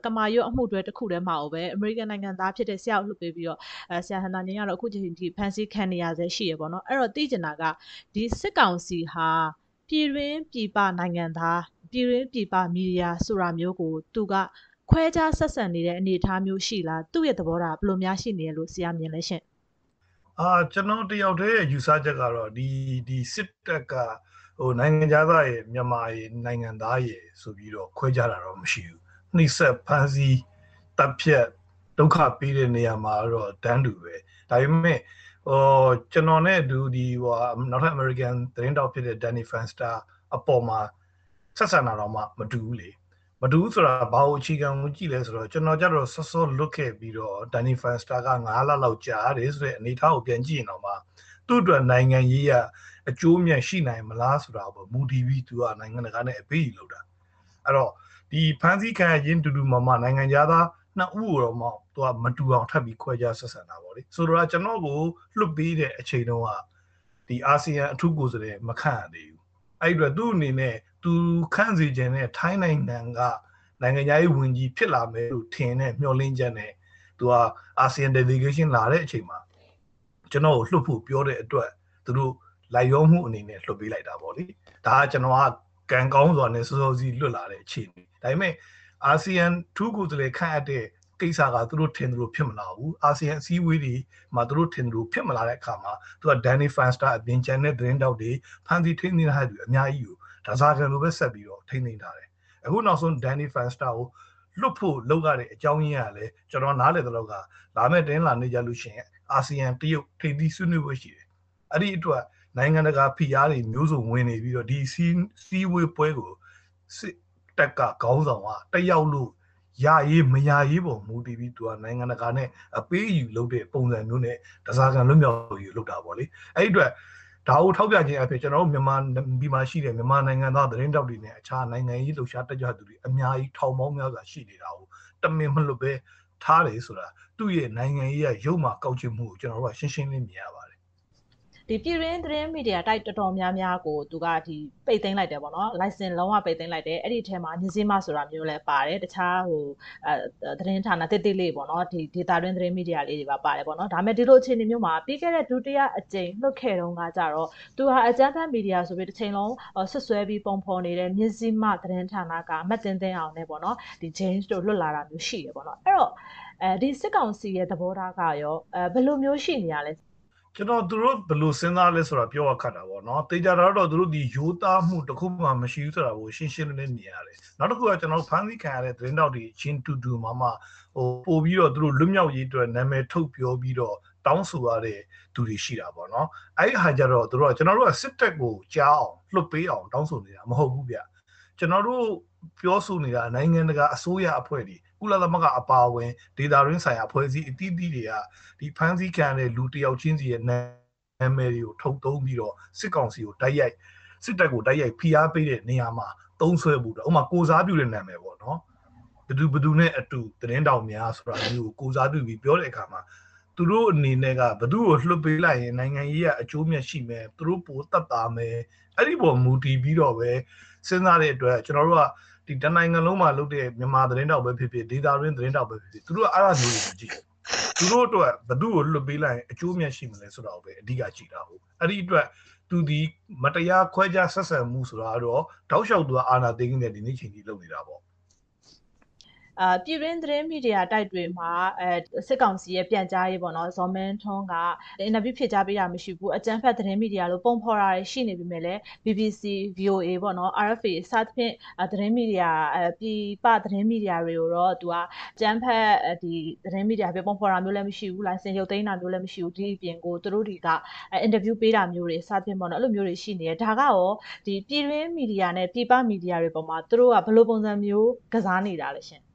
ကမာရွတ်အမှုတွဲတစ်ခုတည်းမှာပဲ American နိုင်ငံသားဖြစ်တဲ့ဆရာကိုလွှတ်ပေးပြီးတော့အဲဆရာဟန်တာငိမ့်ကတော့အခုချိန်ထိဖန်ဆီးခံနေရဆဲရှိရပေါ့နော်အဲ့တော့သိကျင်တာကဒီစစ်ကောင်စီဟာပြည်တွင်းပြည်ပနိုင်ငံသားပြည်တွင်းပြည်ပမီဒီယာဆိုတာမျိုးကိုသူက ခွဲခြားဆက်ဆံနေတဲ့အနေအထားမျိုးရှိလားသူ့ရဲ့သဘောထားဘယ်လိုများရှိနေရလို့ဆရာမြင်လဲရှင့်အာကျွန်တော်တယောက်တည်းရဲ့ယူဆချက်ကတော့ဒီဒီစစ်တပ်ကဟိုနိုင်ငံသားရဲ့မြန်မာရဲ့နိုင်ငံသားရဲ့ဆိုပြီးတော့ခွဲခြားတာတော့မရှိဘူးနှိစက်ဖန်စီတပ်ဖြတ်ဒုက္ခပေးတဲ့နေရာမှာတော့တန်းတူပဲဒါပေမဲ့ဟိုကျွန်တော်နဲ့သူဒီဟိုနောက်ထပ် American သတင်းတောက်ဖြစ်တဲ့ Danny Fenster အပေါ်မှာဆက်ဆံတာတော့မှမတူဘူးလေ မတူဘူးဆိုတာဘာလို့အခြေခံကိုကြည့်လဲဆိုတော့ကျွန်တော်ကြတော့ဆော့ဆော့လွတ်ခဲ့ပြီးတော့ Danny Fenster က9လလောက်ကြာတယ်ဆိုတဲ့အနေအထားကိုပြန်ကြည့်ရင်တော့မှသူ့အတွက်နိုင်ငံရေးရအကျိုးမြတ်ရှိနိုင်မလားဆိုတာပေါ့မူတီဗီသူကနိုင်ငံတကာနဲ့အပေးလို့တာအဲ့တော့ဒီဖန်စီခံရင်တူတူမမနိုင်ငံသားနှစ်ဦးတော့မှသူကမတူအောင်ထပ်ပြီးခွဲခြားဆက်ဆံတာပေါ့လေဆိုတော့ကျွန်တော်ကိုလွတ်ပေးတဲ့အချိန်တုန်းကဒီအာဆီယံအထူးကိုယ်စားလှယ်မခန့်ရသေးဘူးအဲ့ဒီတော့သူ့အနေနဲ့ သူခန့်စီခြင်းနဲ့ထိုင်းနိုင်ငံကနိုင်ငံရေးဝန်ကြီးဖြစ်လာမယ်လို့ထင်တဲ့မျှော်လင့်ချက်နဲ့သူကအာဆီယံ delegation လာတဲ့အချိန်မှာကျွန်တော်ကိုလှုပ်ဖို့ပြောတဲ့အတွက်သူတို့လိုက်ရောမှုအနေနဲ့လှုပ်ပေးလိုက်တာပေါ့လေဒါကကျွန်တော်ကကံကောင်းစွာနဲ့စောစောစီးလွတ်လာတဲ့အခြေအနေဒါပေမဲ့အာဆီယံထူးကိုယ်စားလှယ်ခန့်အပ်တဲ့ကိစ္စကသူတို့ထင်တယ်လို့ဖြစ်မလာဘူးအာဆီယံအစည်းအဝေးတွေမှာသူတို့ထင်တယ်လို့ဖြစ်မလာတဲ့အခါမှာသူက Danny Fenster အပြင်ကျန်တဲ့သတင်းတောက်တွေဖန်တီထိန်းနေတဲ့သူအများကြီးကို ဒါစားကံလိုပဲဆက်ပြီးတော့ထိန်းသိမ်းထားတယ်အခုနောက်ဆုံး Danny Fenster ကိုလွတ်ဖို့လုပ်ရတဲ့အကြောင်းရင်းကလည်းကျွန်တော်နားလည်တဲ့လောက်ကလာမဲ့တင်းလာနေကြလို့ရှိရင်အာဆီယံတရုတ်ထိပ်သီးဆွေးနွေးပွဲရှိတယ်အဲ့ဒီအတွက်နိုင်ငံတကာဖိအားတွေမျိုးစုံဝင်နေပြီးတော့ဒီစီစီဝေးပွဲကိုစစ်တက်ကခေါင်းဆောင်ကတက်ရောက်လို့ရရေးမရရေးပုံမူတည်ပြီးသူကနိုင်ငံတကာနဲ့အပေးအယူလုပ်တဲ့ပုံစံမျိုးနဲ့တစားကံလွတ်မြောက်ယူလုပ်တာပေါ့လေအဲ့ဒီအတွက် ဒါကိုထောက်ပြခြင်းအဖြစ်ကျွန်တော်တို့မြန်မာပြည်မှာရှိတဲ့မြန်မာနိုင်ငံသားသတင်းတောက်တွေနဲ့အခြားနိုင်ငံရေးလှုပ်ရှားတက်ကြွသူတွေအများကြီးထောင်ပေါင်းများစွာရှိနေတာကိုတမင်မလွတ်ပဲထားတယ်ဆိုတာသူ့ရဲ့နိုင်ငံရေးရရုပ်မှာကောက်ချင်မှုကိုကျွန်တော်တို့ကရှင်းရှင်းလင်းမြင်ရပါတယ် ဒီပြည်ရင်းသတင်းမီဒီယာတိုက်တော်တော်များများကိုသူကဒီပိတ်သိမ်းလိုက်တယ်ပေါ့နော် license လုံးဝပိတ်သိမ်းလိုက်တယ်အဲ့ဒီထဲမှာညစီမဆိုတာမျိုးလည်းပါတယ်တခြားဟိုအဲသတင်းဌာနတိတိလေးပေါ့နော်ဒီ data တွင်းသတင်းမီဒီယာလေးတွေပါပါတယ်ပေါ့နော်ဒါပေမဲ့ဒီလိုအခြေအနေမျိုးမှာပြီးခဲ့တဲ့ဒုတိယအကြိမ်လွတ်ခဲ့တုန်းကကြတော့သူဟာအကြမ်းဖက်မီဒီယာဆိုပြီးတစ်ချိန်လုံးဆွဆွဲပြီးပုံဖော်နေတဲ့ညစီမသတင်းဌာနကအမတ်တင်တင်အောင်နဲ့ပေါ့နော်ဒီ James တို့လွတ်လာတာမျိုးရှိတယ်ပေါ့နော်အဲ့တော့အဲဒီစစ်ကောင်စီရဲ့သဘောထားကရောအဲဘယ်လိုမျိုးရှိနေရလဲ ကျွန်တော်တို့ဘယ်လိုစဉ်းစားလဲဆိုတာပြောရခက်တာပေါ့နော်တေချာတော့တို့ဒီယိုသားမှုတခုမှမရှိဘူးဆိုတာကိုရှင်းရှင်းလင်းလင်းမြင်ရတယ်နောက်တစ်ခုကကျွန်တော်ဖန်ဆီးခံရတဲ့သတင်းတောက်တွေချင်းတူတူမှမှဟိုပို့ပြီးတော့တို့လွတ်မြောက်ရေးအတွက်နာမည်ထုတ်ပြောပြီးတော့တောင်းဆိုရတဲ့သူတွေရှိတာပေါ့နော်အဲ့ဒီဟာကြတော့တို့ကကျွန်တော်တို့ကစစ်တပ်ကိုကြားအောင်လွတ်ပေးအောင်တောင်းဆိုနေတာမဟုတ်ဘူးဗျကျွန်တော်တို့ပြောဆိုနေတာနိုင်ငံတကာအစိုးရအဖွဲ့တွေ ကုလသမဂ္ဂအပါအဝင်ဒေတာရင်းဆိုင်ရာအဖွဲ့အစည်းအသီးသီးတွေကဒီဖန်ဆီးခံတဲ့လူတယောက်ချင်းစီရဲ့နာမည်တွေကိုထုတ်သုံးပြီးတော့စစ်ကောင်စီကိုတိုက်ရိုက်စစ်တပ်ကိုတိုက်ရိုက်ဖိအားပေးတဲ့နေရာမှာသုံးဆွဲဖို့တော့ဥမာကိုစားပြုတဲ့နာမည်ပေါ့နော်ဘသူဘသူနဲ့အတူသတင်းတောင်များဆိုတာမျိုးကိုကိုစားပြုပြီးပြောတဲ့အခါမှာသူတို့အနေနဲ့ကဘသူ့ကိုလှုပ်ပေးလိုက်ရင်နိုင်ငံရေးကအကျိုးမြတ်ရှိမယ်သူတို့ပိုတတ်တာမယ်အဲ့ဒီပေါ်မူတည်ပြီးတော့ပဲစဉ်းစားတဲ့အတွက်ကျွန်တော်တို့က ဒီတနိုင်ငံလုံးမှာလုပ်တဲ့မြန်မာသတင်းတောက်ပဲဖြစ်ဖြစ်ဒေတာရင်းသတင်းတောက်ပဲဖြစ်ဖြစ်သူတို့ကအဲ့ဒါမျိုးကိုကြည့်သူတို့အတွက်ဘသူ့ကိုလွတ်ပေးလိုက်ရင်အကျိုးမြတ်ရှိမလဲဆိုတာကိုပဲအဓိကကြည့်တာဟုတ်အဲ့ဒီအတွက်သူဒီမတရားခွဲခြားဆက်ဆံမှုဆိုတာတော့တောက်လျှောက်သူကအာဏာသိမ်းနေတဲ့ဒီနေ့ချိန်ကြီးလုပ်နေတာပေါ့ အာပြည်တွင်းသတင်းမီဒီယာတိုက်တွေမှာအဲစစ်ကောင်စီရဲ့ပြန်ကြားရေးပေါ့နော်ဇော်မင်းထွန်းကအင်တာဗျူးဖြစ်ကြားပေးတာမရှိဘူးအကြမ်းဖက်သတင်းမီဒီယာလို့ပုံဖော်တာရှိနေပြီမဲ့လည်း BBC VOA ပေါ့နော် RFA စသဖြင့်သတင်းမီဒီယာအပြည်ပသတင်းမီဒီယာတွေကိုတော့သူကအကြမ်းဖက်ဒီသတင်းမီဒီယာပဲပုံဖော်တာမျိုးလည်းမရှိဘူးလိုင်စင်ရုပ်သိမ်းတာမျိုးလည်းမရှိဘူးဒီအပြင်ကိုသူတို့ဒီကအင်တာဗျူးပေးတာမျိုးတွေစသဖြင့်ပေါ့နော်အဲ့လိုမျိုးတွေရှိနေတယ်ဒါကရောဒီပြည်တွင်းမီဒီယာနဲ့ပြည်ပမီဒီယာတွေပေါ်မှာသူတို့ကဘယ်လိုပုံစံမျိုးကစားနေတာလဲရှင်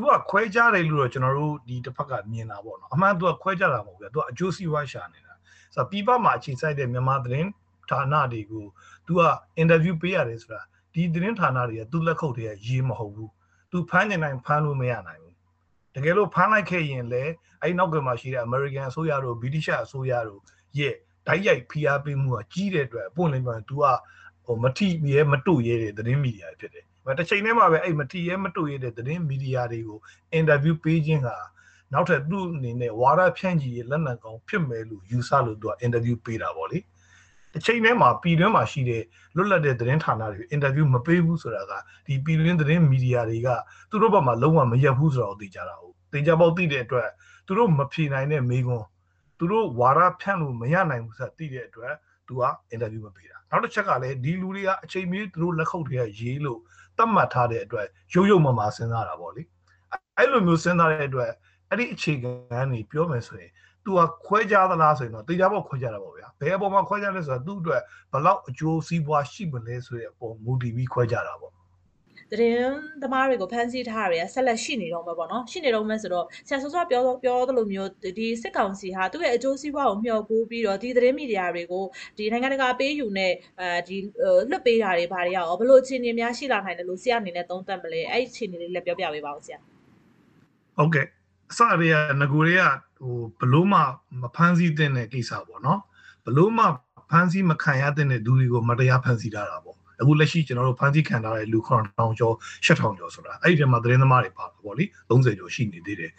သူကခွဲကြတယ်လို့တော့ကျွန်တော်တို့ဒီတစ်ဖက်ကမြင်တာပေါ့နော်အမှန်သူကခွဲကြတာမဟုတ်ဘူးသူကအကျိုးစီးပွားရှာနေတာဆိုတော့ပြည်ပမှာအခြေစိုက်တဲ့မြန်မာသတင်းဌာနတွေကိုသူကအင်တာဗျူးပေးရတယ်ဆိုတာဒီသတင်းဌာနတွေကသူ့လက်ခုပ်တွေကရေးမဟုတ်ဘူးသူဖမ်းနေနိုင်ဖမ်းလို့မရနိုင်ဘူးတကယ်လို့ဖမ်းလိုက်ခဲ့ရင်လည်းအဲ့နောက်ကမှာရှိတဲ့ American အစိုးရတို့ British အစိုးရတို့ရဲ့ဓာတ်ရိုက်ဖိအားပေးမှုကကြီးတဲ့အတွက်ပွင့်လင်းပြောရင် तू ကဟိုမထိရဲမတုရဲတဲ့သတင်းမီဒီယာဖြစ်တယ်။ တစ်ချိန်တည်းမှာပဲအဲ့မထိရဲမတုရဲတဲ့သတင်းမီဒီယာတွေကိုအင်တာဗျူးပေးခြင်းဟာနောက်ထပ်သူ့အနေနဲ့ဝါဒဖြန့်ချီရေးလက်နက်ကောင်ဖြစ်မယ်လို့ယူဆလို့သူကအင်တာဗျူးပေးတာပေါ့လေ။တစ်ချိန်တည်းမှာပြည်တွင်းမှာရှိတဲ့လွတ်လပ်တဲ့သတင်းဌာနတွေအင်တာဗျူးမပေးဘူးဆိုတာကဒီပြည်တွင်းသတင်းမီဒီယာတွေကသူတို့ဘက်မှာလုံးဝမရက်ဘူးဆိုတာကိုသိကြတာဟုတ်။သိကြပေါက်သိတဲ့အတွက်သူတို့မဖြေနိုင်တဲ့မေးခွန်းသူတို့ဝါဒဖြန့်လို့မရနိုင်ဘူးဆိုတာသိတဲ့အတွက်သူကအင်တာဗျူးမပေးတာနောက်တစ်ချက်ကလည်းဒီလူတွေကအချိန်မီသူတို့လက်ခုပ်တွေကရေးလို့ တတ်မှတ်ထားတဲ့အတွက်ရုပ်ရုပ်မမာစဉ်းစားတာပေါ့လေအဲ့လိုမျိုးစဉ်းစားတဲ့အတွက်အဲ့ဒီအခြေခံနေပြောမယ်ဆိုရင်သူကခွဲခြားသလားဆိုရင်တော့တေချာပေါက်ခွဲခြားတာပေါ့ဗျာဘယ်အပေါ်မှာခွဲခြားလဲဆိုတော့သူ့အတွက်ဘလောက်အကျိုးစီးပွားရှိမလဲဆိုတဲ့အပေါ်မူတည်ပြီးခွဲခြားတာပေါ့ သတင်းသမားတွေကိုဖမ်းဆီးထားရဆက်လက်ရှိနေတော့မှာပေါ့နော်ရှိနေတော့မယ်ဆိုတော့ဆရာစောစောပြောပြောသလိုမျိုးဒီစစ်ကောင်စီဟာသူ့ရဲ့အကျိုးစီးပွားကိုမျှော်ကိုးပြီးတော့ဒီသတင်းမီဒီယာတွေကိုဒီနိုင်ငံတကာပေးယူနဲ့အဲဒီလွတ်ပေးတာတွေဘာတွေရောဘလို့အခြေအနေများရှိလာနိုင်တယ်လို့ဆရာအနေနဲ့သုံးသပ်မလဲအဲ့အခြေအနေလေးလည်းပြောပြပေးပါဦးဆရာဟုတ်ကဲ့အစရေကငကိုတွေကဟိုဘလို့မှမဖမ်းဆီးတဲ့ကိစ္စပေါ့နော်ဘလို့မှဖမ်းဆီးမခံရတဲ့သူတွေကိုမတရားဖမ်းဆီးထားတာပေါ့ အခုလက်ရှိကျွန်တော်တို့ဖန်ဆီးခံထားတဲ့လူ9000ကျော်8000ကျော်ဆိုတာအဲ့ဒီထဲမှာသတင်းသမားတွေပါတာပေါ့လေ30ကျော်ရှိနေသေးတယ်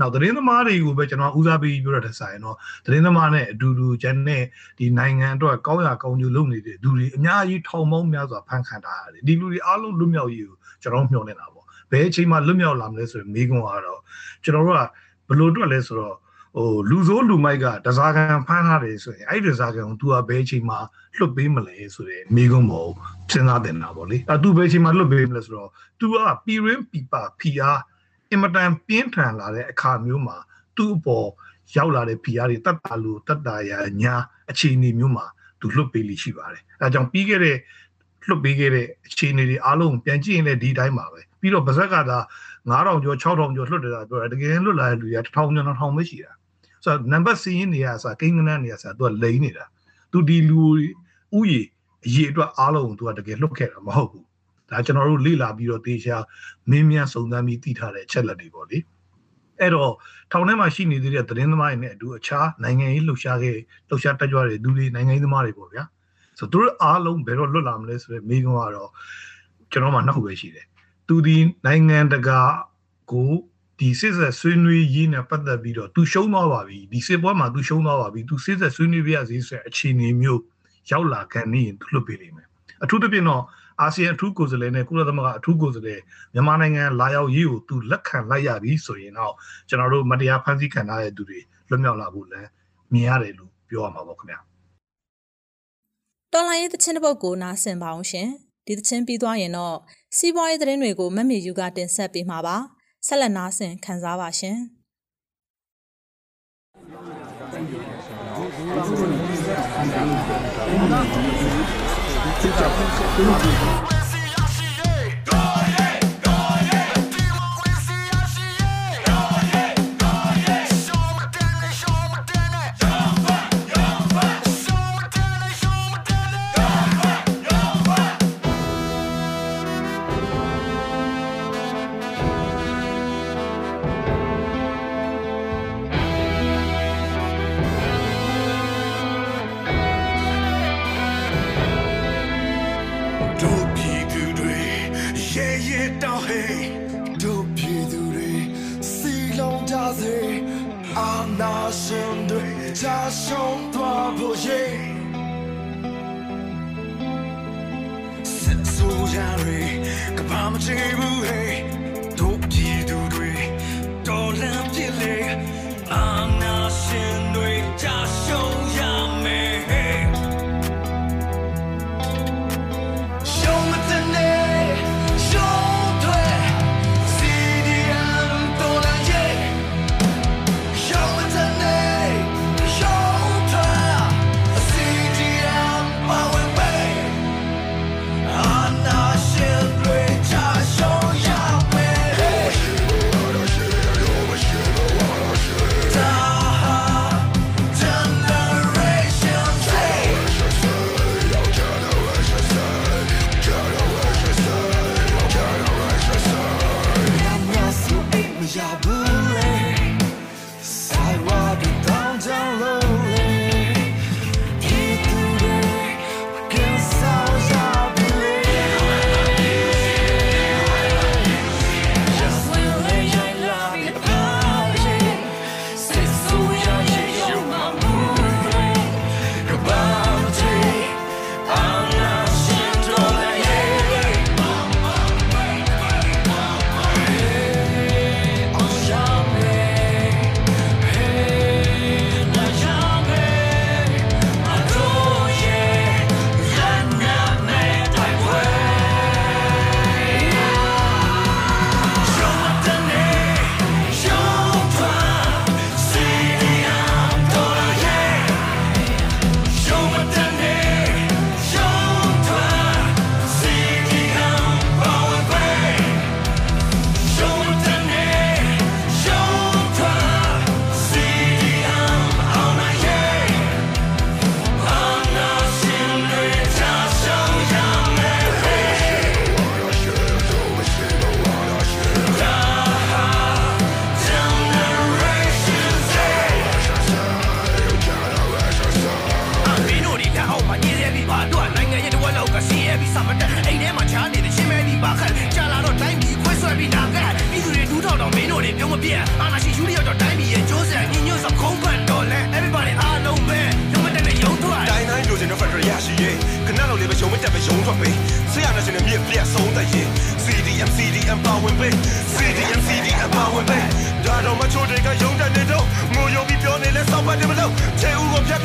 နောက်သတင်းသမားတွေကိုပဲကျွန်တော်ဦးစားပေးပြောရတဲ့ဆိုင်တော့သတင်းသမားနဲ့အတူတူကျန်တဲ့ဒီနိုင်ငံအတွက်ကောင်းရကောင်းကျိုးလုပ်နေတဲ့လူတွေအများကြီးထောင်ပေါင်းများစွာဖန်ခံထားရတယ်ဒီလူတွေအားလုံးလွတ်မြောက်ရေးကိုကျွန်တော်မျှော်နေတာပေါ့ဘယ်အချိန်မှလွတ်မြောက်လာမလဲဆိုရင်မိကွန်းကတော့ကျွန်တော်တို့ကဘယ်လိုအတွက်လဲဆိုတော့ ဟိုလူစိုးလူမိုက်ကတစားကန်ဖမ်းထားတယ်ဆိုရင်အဲ့ဒီတစားကန်ကို तू ကဘယ်အချိန်မှလွတ်ပေးမလဲဆိုတဲ့မိကုံးပေါ့စဉ်းစားတင်တာပေါ့လေအဲ तू ဘယ်အချိန်မှလွတ်ပေးမလဲဆိုတော့ तू ကပြည်ရင်းပြပဖီအားအင်မတန်ပြင်းထန်လာတဲ့အခါမျိုးမှာသူ့အပေါ်ရောက်လာတဲ့ဖီအားတွေတတ်တာလို့တတ်တာရညာအခြေအနေမျိုးမှာ तू လွတ်ပေးလိရှိပါတယ်အဲကြောင့်ပြီးခဲ့တဲ့လွတ်ပေးခဲ့တဲ့အခြေအနေတွေအားလုံးပြန်ကြည့်ရင်လည်းဒီတိုင်းပါပဲပြီးတော့ဗဇက်ကသာ9000ကျော်6000ကျော်လွတ်တယ်တာပြောတယ်တကယ်လွတ်လာတဲ့လူတွေက1000ကျော်1000ပဲရှိတာ ဆိုတော့နံပါတ်စီးရင်နေရဆိုကိန်းကနန်းနေရဆိုသူကလိန်နေတာသူဒီလူဥယျအရေးအတွက်အားလုံးသူကတကယ်လွတ်ခဲ့တာမဟုတ်ဘူးဒါကျွန်တော်တို့လေ့လာပြီးတော့တေချာမင်းမြန်စုံစမ်းပြီးသိထားတဲ့အချက်လက်တွေပေါ့လေအဲ့တော့ထောင်ထဲမှာရှိနေသေးတဲ့သတင်းသမားတွေနဲ့အတူအခြားနိုင်ငံရေးလှုပ်ရှားခဲ့လှုပ်ရှားတက်ကြွတဲ့လူတွေနိုင်ငံရေးသမားတွေပေါ့ဗျာဆိုတော့သူတို့အားလုံးဘယ်တော့လွတ်လာမလဲဆိုတဲ့မိကုံကတော့ကျွန်တော်မှနှစ်ခုပဲရှိတယ်သူဒီနိုင်ငံတကာကို ဒီစစ်ဆက်ဆွေးနွေးရေးနဲ့ပတ်သက်ပြီးတော့သူရှုံးသွားပါပြီဒီစစ်ပွဲမှာသူရှုံးသွားပါပြီသူစစ်ဆက်ဆွေးနွေးပြရစီဆိုတဲ့အခြေအနေမျိုးရောက်လာခံနေရင်သူလွတ်ပေးလိမ့်မယ်အထူးသဖြင့်တော့အာဆီယံအထူးကိုယ်စားလှယ်နဲ့ကုလသမဂ္ဂအထူးကိုယ်စားလှယ်မြန်မာနိုင်ငံလာရောက်ရေးကိုသူလက်ခံလိုက်ရပြီဆိုရင်တော့ကျွန်တော်တို့မတရားဖန်ဆီးခံထားတဲ့သူတွေလွတ်မြောက်လာဖို့လည်းမြင်ရတယ်လို့ပြောရမှာပေါ့ခင်ဗျာတော်လိုင်းရဲ့တခြင်းတစ်ပုတ်ကိုနားဆင်ပါအောင်ရှင်ဒီတခြင်းပြီးသွားရင်တော့စီးပွားရေးသတင်းတွေကိုမမေယူကတင်ဆက်ပေးမှာပါ ဆက်လက်နားဆင်ခံစားပါရှင်။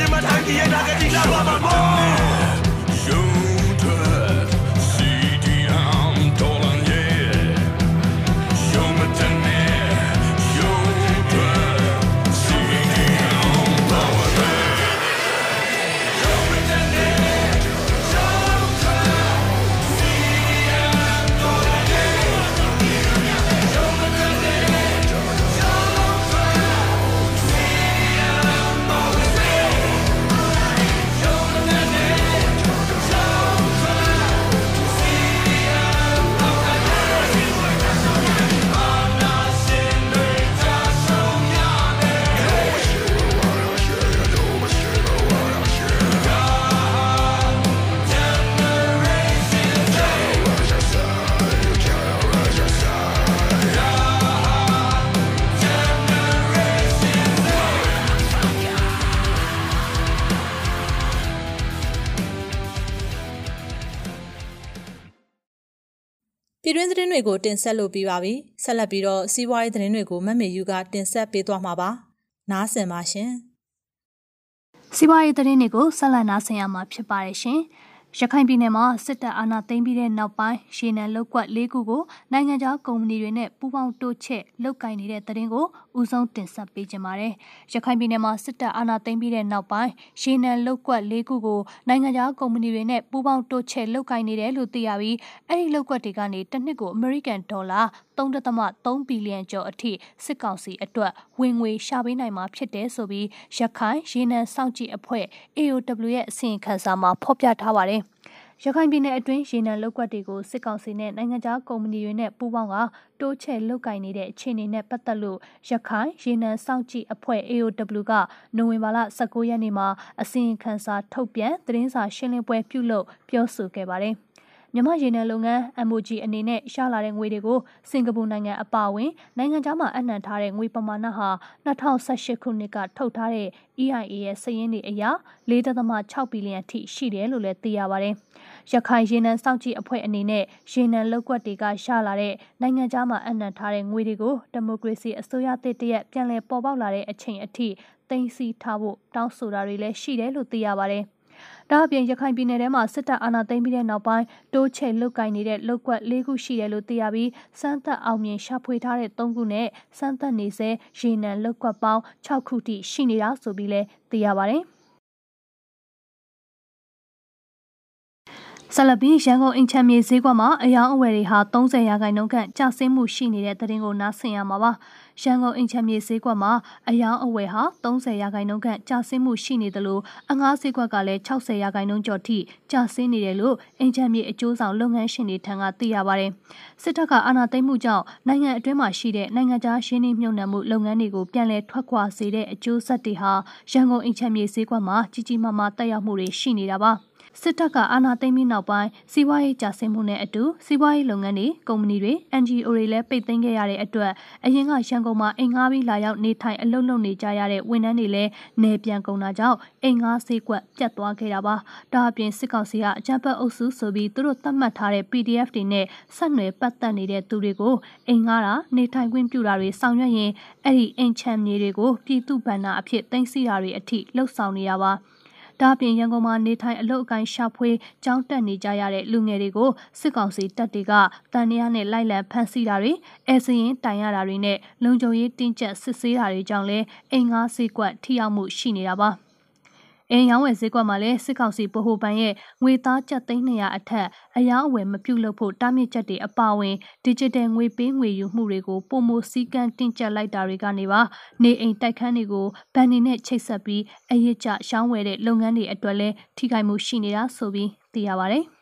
ပြည် တွင်းသတင်းတွေကိုတင်ဆက်လို့ပြီးပါပြီ။ဆက်လက်ပြီးတော့စီးပွားရေးသတင်းတွေကိုမမေယူကတင်ဆက်ပေးသွားမှာပါ။နားဆင်ပါရှင်။စီးပွားရေးသတင်းတွေကိုဆက်လက်နားဆင်ရမှာဖြစ်ပါတယ်ရှင်။ရခိုင်ပြည်နယ်မှာစစ်တပ်အာဏာသိမ်းပြီးတဲ့နောက်ပိုင်းရေနံလောက်ကွက်၄ခုကိုနိုင်ငံခြားကုမ္ပဏီတွေနဲ့ပူးပေါင်းတိုးချဲ့လုပ်ကိုင်နေတဲ့တဲ့တင်ကိုဦးဆုံးတင်ဆက်ပေးကြပါမယ်။ရခိုင်ပြည်နယ်မှာစစ်တပ်အာဏာသိမ်းပြီးတဲ့နောက်ပိုင်းရေနံလောက်ကွက်၄ခုကိုနိုင်ငံခြားကုမ္ပဏီတွေနဲ့ပူးပေါင်းတိုးချဲ့လုပ်ကိုင်နေတယ်လို့သိရပြီးအဲ့ဒီလောက်ကွက်တွေကနေတစ်နှစ်ကိုအမေရိကန်ဒေါ်လာ3.3ဘီလီယံကျော်အထိစစ်ကောင်စီအတွက်ဝင်ငွေရှာပေးနိုင်မှာဖြစ်တယ်ဆိုပြီးရခိုင်ရေနံစောင့်ကြည့်အဖွဲ့ AOW ရဲ့အစီရင်ခံစာမှာဖော်ပြထားပါတယ်။ ရခိုင်ပြည်နယ်အတွင်းရေနံလောက်ကွက်တွေကိုစစ်ကောင်စီနဲ့နိုင်ငံခြားကုမ္ပဏီတွေနဲ့ပူးပေါင်းကတိုးချဲ့လုပ်ကင်နေတဲ့အခြေအနေနဲ့ပတ်သက်လို့ရခိုင်ရေနံစောင့်ကြည့်အဖွဲ့ AOW ကနိုဝင်ဘာလ19ရက်နေ့မှာအစီရင်ခံစာထုတ်ပြန်သတင်းစာရှင်းလင်းပွဲပြုလုပ်ပြောဆိုခဲ့ပါတယ်။ မြန်မာရေနံလုပ်ငန်း MOG အနေနဲ့ရှာလာတဲ့ငွေတွေကိုစင်ကာပူနိုင်ငံအပါအဝင်နိုင်ငံခြားမှာအနှံထားတဲ့ငွေပမာဏဟာ2018ခုနှစ်ကထုတ်ထားတဲ့ EIA ရဲ့စာရင်းတွေအရ4.6ဘီလီယံထိရှိတယ်လို့လည်းသိရပါတယ်။ရခိုင်ရေနံစောင့်ကြည့်အဖွဲ့အနေနဲ့ရေနံလောက်ကွက်တွေကရှာလာတဲ့နိုင်ငံခြားမှာအနှံထားတဲ့ငွေတွေကိုဒီမိုကရေစီအစိုးရသစ်တရက်ပြန်လည်ပေါ်ပေါက်လာတဲ့အချိန်အထိသိမ်းဆည်းထားဖို့တောင်းဆိုတာတွေလည်းရှိတယ်လို့သိရပါတယ်။ ဒါအပြင်ရခိုင်ပြည်နယ်ထဲမှာစစ်တပ်အာဏာသိမ်းပြီးတဲ့နောက်ပိုင်းတိုးချဲ့လုတ်ကင်နေတဲ့လုတ်ကွက်၄ခုရှိတယ်လို့သိရပြီးစမ်းသပ်အောင်မြင်ရှာဖွေထားတဲ့၃ခုနဲ့စမ်းသပ်နေစေရေနံလုတ်ကွက်ပေါင်း6ခုထိရှိနေတာဆိုပြီးလည်းသိရပါတယ်။ဆလဘီရန်ကုန်အင်ချမ်းမြေဈေးကွက်မှာအယောင်အဝယ်တွေဟာ30ရာခိုင်နှုန်းခန့်ကျဆင်းမှုရှိနေတဲ့သတင်းကိုနားဆင်ရမှာပါ။ ရန်ကုန်အင်ချမ်းမြေဈေးကွက်မှာအယောင်အဝယ်ဟာ30ရာခိုင်နှုန်းခန့်ကျဆင်းမှုရှိနေတယ်လို့အငားဈေးကွက်ကလည်း60ရာခိုင်နှုန်းကျော်ထိကျဆင်းနေတယ်လို့အင်ချမ်းမြေအကျိုးဆောင်လုပ်ငန်းရှင်တွေထံကသိရပါတယ်။စစ်တပ်ကအာဏာသိမ်းမှုကြောင့်နိုင်ငံအတွင်းမှာရှိတဲ့နိုင်ငံခြားရှင်းနှင်းမြုံနှံမှုလုပ်ငန်းတွေကိုပြန်လည်ထွက်ခွာစေတဲ့အကျိုးဆက်တွေဟာရန်ကုန်အင်ချမ်းမြေဈေးကွက်မှာကြီးကြီးမားမားတက်ရောက်မှုတွေရှိနေတာပါ။ စစ်တပ်ကအာဏာသိမ်းပြီးနောက်ပိုင်းစီးပွားရေးကျဆင်းမှုနဲ့အတူစီးပွားရေးလုပ်ငန်းတွေကုမ္ပဏီတွေ NGO တွေလည်းပိတ်သိမ်းခဲ့ရတဲ့အတွက်အရင်ကရန်ကုန်မှာအိမ်ငှားပြီးလာရောက်နေထိုင်အလုပ်လုပ်နေကြရတဲ့ဝန်ထမ်းတွေလည်းနေပြန်ကုန်တာကြောင့်အိမ်ငှားဈေးကွက်ပြတ်သွားခဲ့တာပါ။ဒါအပြင်စစ်ကောင်စီကအကြမ်းဖက်အုပ်စုဆိုပြီးသူတို့သတ်မှတ်ထားတဲ့ PDF တွေနဲ့ဆက်နွယ်ပတ်သက်နေတဲ့သူတွေကိုအိမ်ငှားတာနေထိုင်ခွင့်ပြုတာတွေဆောင်ရွက်ရင်အဲ့ဒီအိမ်ချမ်းမြေတွေကိုပြည်သူ့ဗန္နာအဖြစ်သိမ်းဆည်းတာတွေအထိလှုပ်ဆောင်နေရပါ။ ဒါ့အပြင်ရန်ကုန်မှာနေထိုင်အလုပ်အကိုင်းရှာဖွေကြောင်းတက်နေကြရတဲ့လူငယ်တွေကိုစစ်ကောင်စီတပ်တွေကတန်တရားနဲ့လိုက်လံဖမ်းဆီးတာတွေအဲစရင်တိုင်ရတာတွေနဲ့လုံခြုံရေးတင်းကျပ်စစ်ဆေးတာတွေကြောင့်လည်းအိမ်ငါးစေးကွက်ထိရောက်မှုရှိနေတာပါ။ အင်းရောင်းဝယ်ဈေးကွက်မှာလည်းစစ်ကောင်စီဗဟိုဘဏ်ရဲ့ငွေသားကျပ်သိန်း200အထက်အယောင်းအဝယ်မပြုလုပ်ဖို့တားမြစ်ချက်တွေအပါအဝင် digital ငွေပေးငွေယူမှုတွေကိုပုံမစည်းကမ်းတင်ကျပ်လိုက်တာတွေကနေပါနေအိမ်တိုက်ခန်းတွေကိုဗန်နေနဲ့ချိတ်ဆက်ပြီးအရစ်ကျရှောင်းဝယ်တဲ့လုပ်ငန်းတွေအတွက်လည်းထိခိုက်မှုရှိနေတာဆိုပြီးသိရပါတယ်။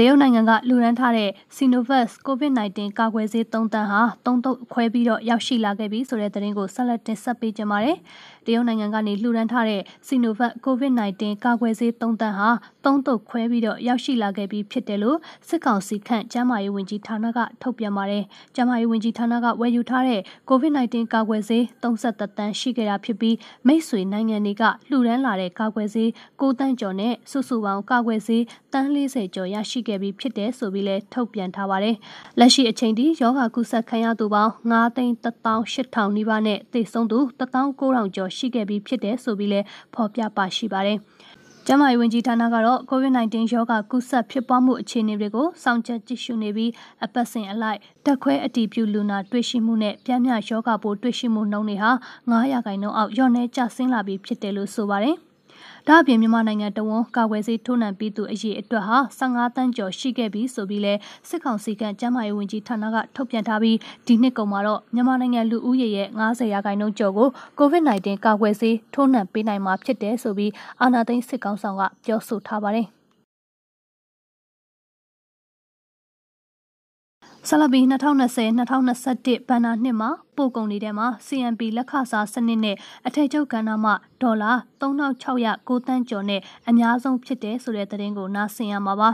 တရုတ်နိုင်ငံကလူရန်ထားတဲ့ Sinovac COVID-19 ကာကွယ်ဆေး3တန်းဟာ3တုပ်ခွဲပြီးတော့ရောက်ရှိလာခဲ့ပြီဆိုတဲ့သတင်းကိုဆက်လက်တင်ဆက်ပေးကြပါမယ်။တရုတ်နိုင်ငံကနေလှူဒန်းထားတဲ့ Sinovac COVID-19 ကာကွယ်ဆေး3တန်းဟာ3တုပ်ခွဲပြီးတော့ရောက်ရှိလာခဲ့ပြီးဖြစ်တယ်လို့စစ်ကောင်စီခန့်ကျန်းမာရေးဝန်ကြီးဌာနကထုတ်ပြန်ပါတယ်။ကျန်းမာရေးဝန်ကြီးဌာနကဝယ်ယူထားတဲ့ COVID-19 ကာကွယ်ဆေး33တန်းရှိခဲ့တာဖြစ်ပြီးမိတ်ဆွေနိုင်ငံတွေကလှူဒန်းလာတဲ့ကာကွယ်ဆေး9တန်းကျော်နဲ့စုစုပေါင်းကာကွယ်ဆေးတန်း40ကျော်ရရှိခဲ့ပြီးဖြစ်တယ်ဆိုပြီးလည်းထုတ်ပြန်ထားပါတယ်။လက်ရှိအချိန်ထိယောဂကုသခံရသူပေါင်း9သိန်း18000နီးပါးနဲ့သေဆုံးသူ19000ကျော်ရှိခဲ့ပြီးဖြစ်တယ်ဆိုပြီးလည်းဖော်ပြပါရှိပါတယ်။ကျန်းမာရေးဝန်ကြီးဌာနကတော့ COVID-19 ရောဂါကူးစက်ဖြစ်ပွားမှုအခြေအနေတွေကိုစောင့်ကြပ်ကြည့်ရှုနေပြီးအပတ်စဉ်အလိုက်တက်ခွဲအတီးပြုလူနာတွေ့ရှိမှုနဲ့ပြင်းပြရောဂါပိုးတွေ့ရှိမှုနှုန်းတွေဟာ9ရာခိုင်နှုန်းအောက်လျော့နေကျဆင်းလာပြီးဖြစ်တယ်လို့ဆိုပါတယ်။ ဒါအပြင်မြန်မာနိုင်ငံတဝန်ကာကွယ်ဆေးထိုးနှံပြီးသူအရေးအတွက်ဟာ15တန်းကျော်ရှိခဲ့ပြီးဆိုပြီးလဲစစ်ကောင်စီကကျန်းမာရေးဝန်ကြီးဌာနကထုတ်ပြန်ထားပြီးဒီနှစ်ကုန်မှာတော့မြန်မာနိုင်ငံလူဦးရေရဲ့90ရာခိုင်နှုန်းကျော်ကို COVID-19 ကာကွယ်ဆေးထိုးနှံပေးနိုင်မှာဖြစ်တယ်ဆိုပြီးအာဏာသိမ်းစစ်ကောင်ဆောင်ကပြောဆိုထားပါတယ် ဆလဘီ2020-2021ဘဏ္ဍာနှစ်မှာပို့ကုန်တွေထဲမှာ CNP လက်ခစားစနစ်နဲ့အထည်ချုပ်ကဏ္ဍမှာဒေါ်လာ3609တန်းကျော်နဲ့အများဆုံးဖြစ်တယ်ဆိုတဲ့သတင်းကိုနားဆင်ရမှာပါ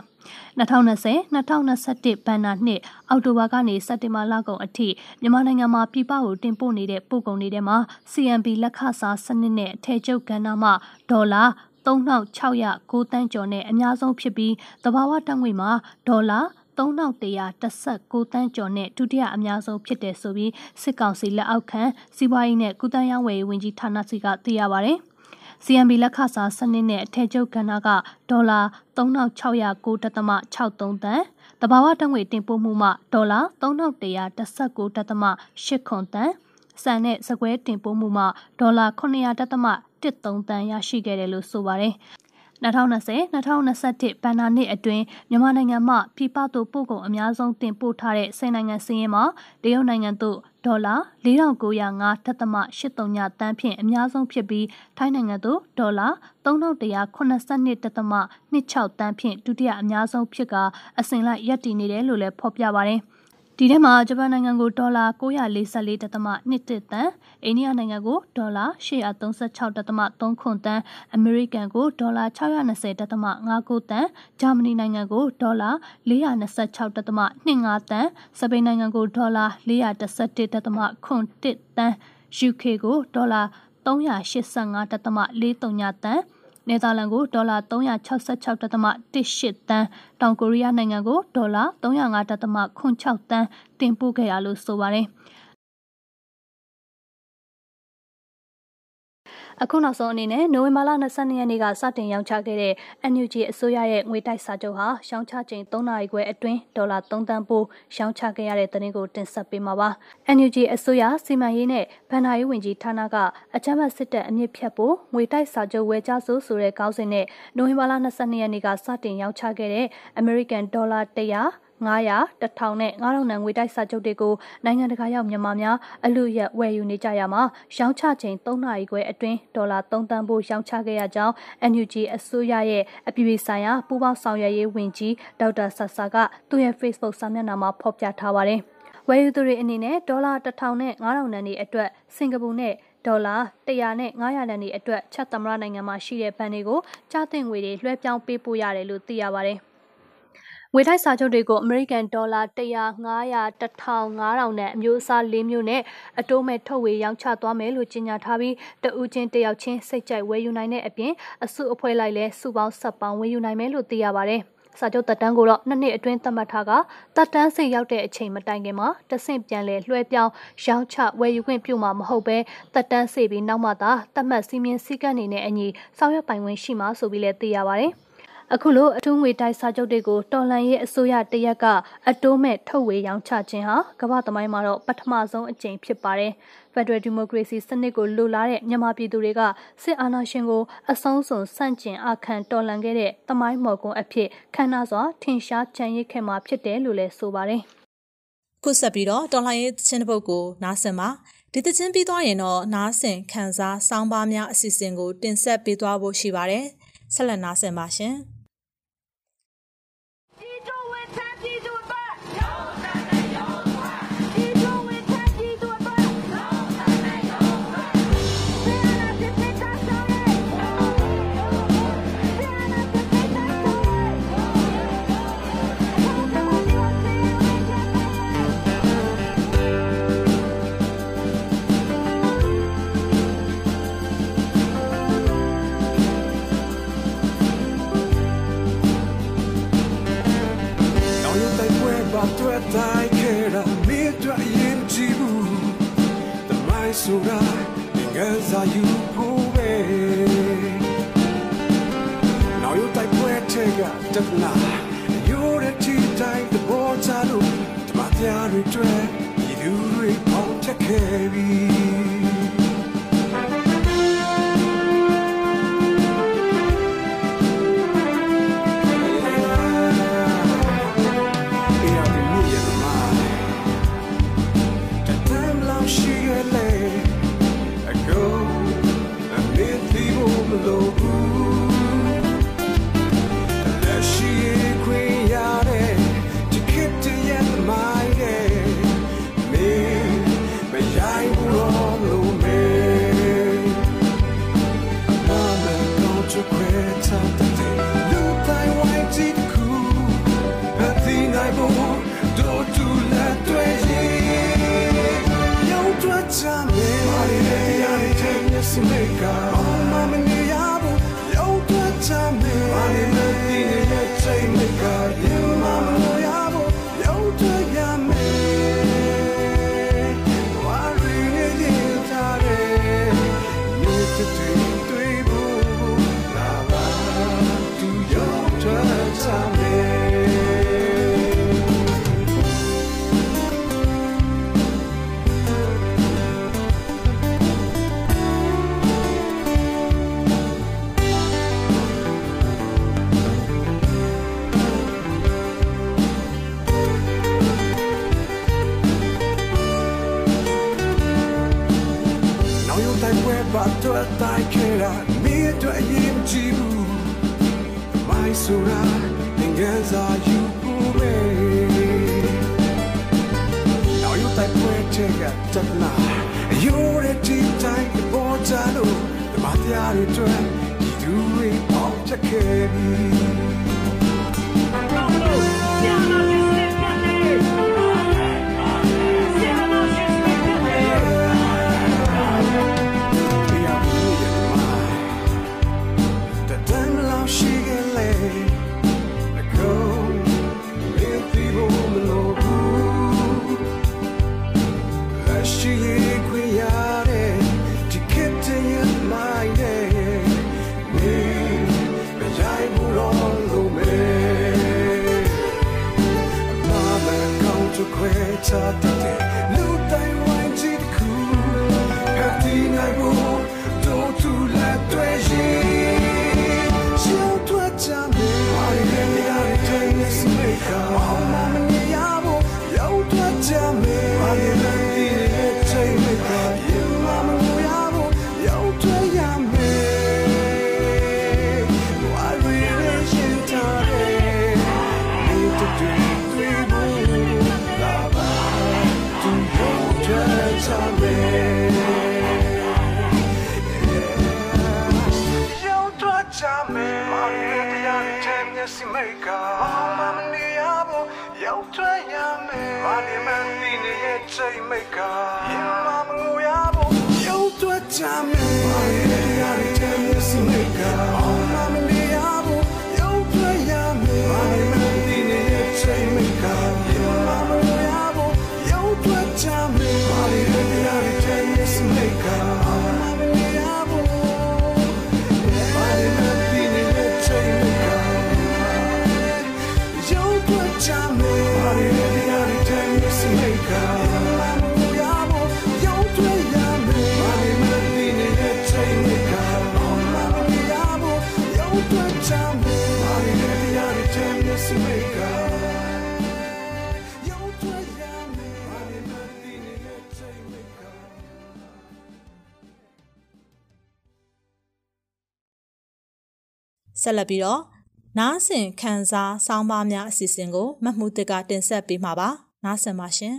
2020-2021ဘဏ္ဍာနှစ်အောက်တိုဘာကနေစက်တင်ဘာလကုန်အထိမြန်မာနိုင်ငံမှာပြည်ပကိုတင်ပို့နေတဲ့ပို့ကုန်တွေထဲမှာ CNP လက်ခစားစနစ်နဲ့အထည်ချုပ်ကဏ္ဍမှာဒေါ်လာ3609တန်းကျော်နဲ့အများဆုံးဖြစ်ပြီးသဘာဝတက်ငွေမှာဒေါ်လာ 3119တန်းကျော်နဲ့ဒုတိယအများဆုံးဖြစ်တယ်ဆိုပြီးစစ်ကောင်စီလက်အောက်ခံစီးပွားရေးနဲ့ကုသရေးဝန်ကြီးဌာနစီကသိရပါဗျ။ CMB လက်ခစားစနစ်နဲ့အထည်ချုပ်ကဏ္ဍကဒေါ်လာ3609.63တန်းတဘာဝတငွေတင်ပို့မှုမှဒေါ်လာ3119.8ခွန်တန်းစံနဲ့စကွဲတင်ပို့မှုမှဒေါ်လာ900.13တန်းရရှိခဲ့တယ်လို့ဆိုပါတယ် 2020-2021ဘဏ္ဍာနှစ်အတွင်းမြန်မာနိုင်ငံမှပြည်ပသို့ပို့ကုန်အများဆုံးတင်ပို့ထားတဲ့10နိုင်ငံစည်းရင်းမှာတရုတ်နိုင်ငံသို့ဒေါ်လာ4905.83တန်းဖြင့်အများဆုံးဖြစ်ပြီးထိုင်းနိုင်ငံသို့ဒေါ်လာ3182.26တန်းဖြင့်ဒုတိယအများဆုံးဖြစ်ကာအစဉ်လိုက်ရပ်တည်နေတယ်လို့လည်းဖော်ပြပါတယ်။ ဒီထဲမှာဂျပန်နိုင်ငံကိုဒေါ်လာ944.1တန်အိန္ဒိယနိုင်ငံကိုဒေါ်လာ836.3ခွန်တန်အမေရိကန်ကိုဒေါ်လာ620.59တန်ဂျာမနီနိုင်ငံကိုဒေါ်လာ426.25တန်စပိန်နိုင်ငံကိုဒေါ်လာ411.1တန် UK ကိုဒေါ်လာ385.43တန် နယ်သာလန်ကိုဒေါ်လာ366.18တန်းတောင်ကိုရီးယားနိုင်ငံကိုဒေါ်လာ305.06တန်းတင်ပို့ခဲ့ရလို့ဆိုပါတယ်။ အခုနောက်ဆုံးအနေနဲ့နိုဝင်ဘာလ22ရက်နေ့ကစတင်ရောင်းချခဲ့တဲ့ NUG အစိုးရရဲ့ငွေတိုက်စာချုပ်ဟာရောင်းချချိန်3နာရီခွဲအတွင်းဒေါ်လာ3တန်းပိုးရောင်းချခဲ့ရတဲ့သတင်းကိုတင်ဆက်ပေးမှာပါ။ NUG အစိုးရစီမံရေးနဲ့ဗန်နာရေးဝန်ကြီးဌာနကအကြမ်းဖက်စစ်တပ်အမြင့်ဖြတ်ဖို့ငွေတိုက်စာချုပ်ဝယ်ကြဆိုဆိုတဲ့ကောင်းစဉ်နဲ့နိုဝင်ဘာလ22ရက်နေ့ကစတင်ရောင်းချခဲ့တဲ့ American Dollar 100 900 1000နဲ့9000နံငွေတိုက်စာချုပ်တွေကိုနိုင်ငံတကာရောက်မြန်မာများအလူရက်ဝယ်ယူနေကြရမှာရောင်းချချိန်3နာရီခွဲအတွင်းဒေါ်လာ3တန်းဖို့ရောင်းချခဲ့ရကြောင်း NUG အစိုးရရဲ့အပြည်ပြည်ဆိုင်ရာပူးပေါင်းဆောင်ရွက်ရေးဝန်ကြီးဒေါက်တာဆဆာကသူ့ရဲ့ Facebook စာမျက်နှာမှာဖော်ပြထားပါတယ်။ဝယ်ယူသူတွေအနေနဲ့ဒေါ်လာ1000နဲ့9000နံတွေအတွက်စင်ကာပူနဲ့ဒေါ်လာ100နဲ့900တန်တွေအတွက်ချက်သမရနိုင်ငံမှာရှိတဲ့ဘဏ်တွေကိုကြားတင်ငွေတွေလွှဲပြောင်းပေးပို့ရတယ်လို့သိရပါတယ်။ ငွေထိုက်စာချုပ်တွေကို American ဒေါ်လာ100 900 1000 5000နဲ့အမျိုးအစား၄မျိုးနဲ့အတိုးမဲ့ထုတ်ဝေရောင်းချသွားမယ်လို့ကြေညာထားပြီးတဦးချင်းတယောက်ချင်းစိတ်ကြိုက်ဝယ်ယူနိုင်တဲ့အပြင်အစုအဖွဲ့လိုက်လဲစုပေါင်းဆက်ပေါင်းဝယ်ယူနိုင်မယ်လို့သိရပါတယ်။စာချုပ်တက်တန်းကိုတော့နှစ်နှစ်အတွင်းသတ်မှတ်ထားကတက်တန်းစိတ်ရောက်တဲ့အချိန်မတိုင်ခင်မှာတဆင့်ပြန်လဲလွှဲပြောင်းရောင်းချဝယ်ယူခွင့်ပြုမှာမဟုတ်ပဲတက်တန်းစိပြီးနောက်မှသာသတ်မှတ်စီမင်းစည်းကမ်းတွေနဲ့အညီဆောင်ရွက်ပိုင်ခွင့်ရှိမှာဆိုပြီးလဲသိရပါတယ်။ အခုလိုအထူးငွေတိုက်စာချုပ်တွေကိုတော်လှန်ရေးအစိုးရတရက်ကအတိုးမဲ့ထုတ်ဝေရောင်းချခြင်းဟာကမ္ဘာသမိုင်းမှာတော့ပထမဆုံးအကြိမ်ဖြစ်ပါတယ်။ Federal Democracy စနစ်ကိုလိုလားတဲ့မြန်မာပြည်သူတွေကစစ်အာဏာရှင်ကိုအဆုံးစွန်ဆန့်ကျင်အခန့်တော်လှန်ခဲ့တဲ့သမိုင်းမော်ကွန်းအဖြစ်ခမ်းနားစွာထင်ရှားကြံ့ရစ်ခဲ့မှာဖြစ်တယ်လို့လည်းဆိုပါတယ်။ခုဆက်ပြီးတော့တော်လှန်ရေးချင်းတစ်ပုတ်ကိုနားဆင်ပါဒီသချင်းပြီးသွားရင်တော့နားဆင်ခန်းစားစောင်းပါများအစီအစဉ်ကိုတင်ဆက်ပေးသွားဖို့ရှိပါတယ်ဆက်လက်နားဆင်ပါရှင်။ က ဆိုတာသင်ခန်းစာယူဖို့ပဲတက်လာရိုးတဲ့ဒီတိုင်းပေါ်ကြလို့ဒီမတရားတွေတွေ့ဒီသူတွေပေါင်းချက်ခဲ့ပြီ ဆက်လက်ပြီးတော့နားဆင်ခန်းစားဆောင်းပါးများအစီအစဉ်ကိုမမှုတစ်ကတင်ဆက်ပေးမှာပါနားဆင်ပါရှင်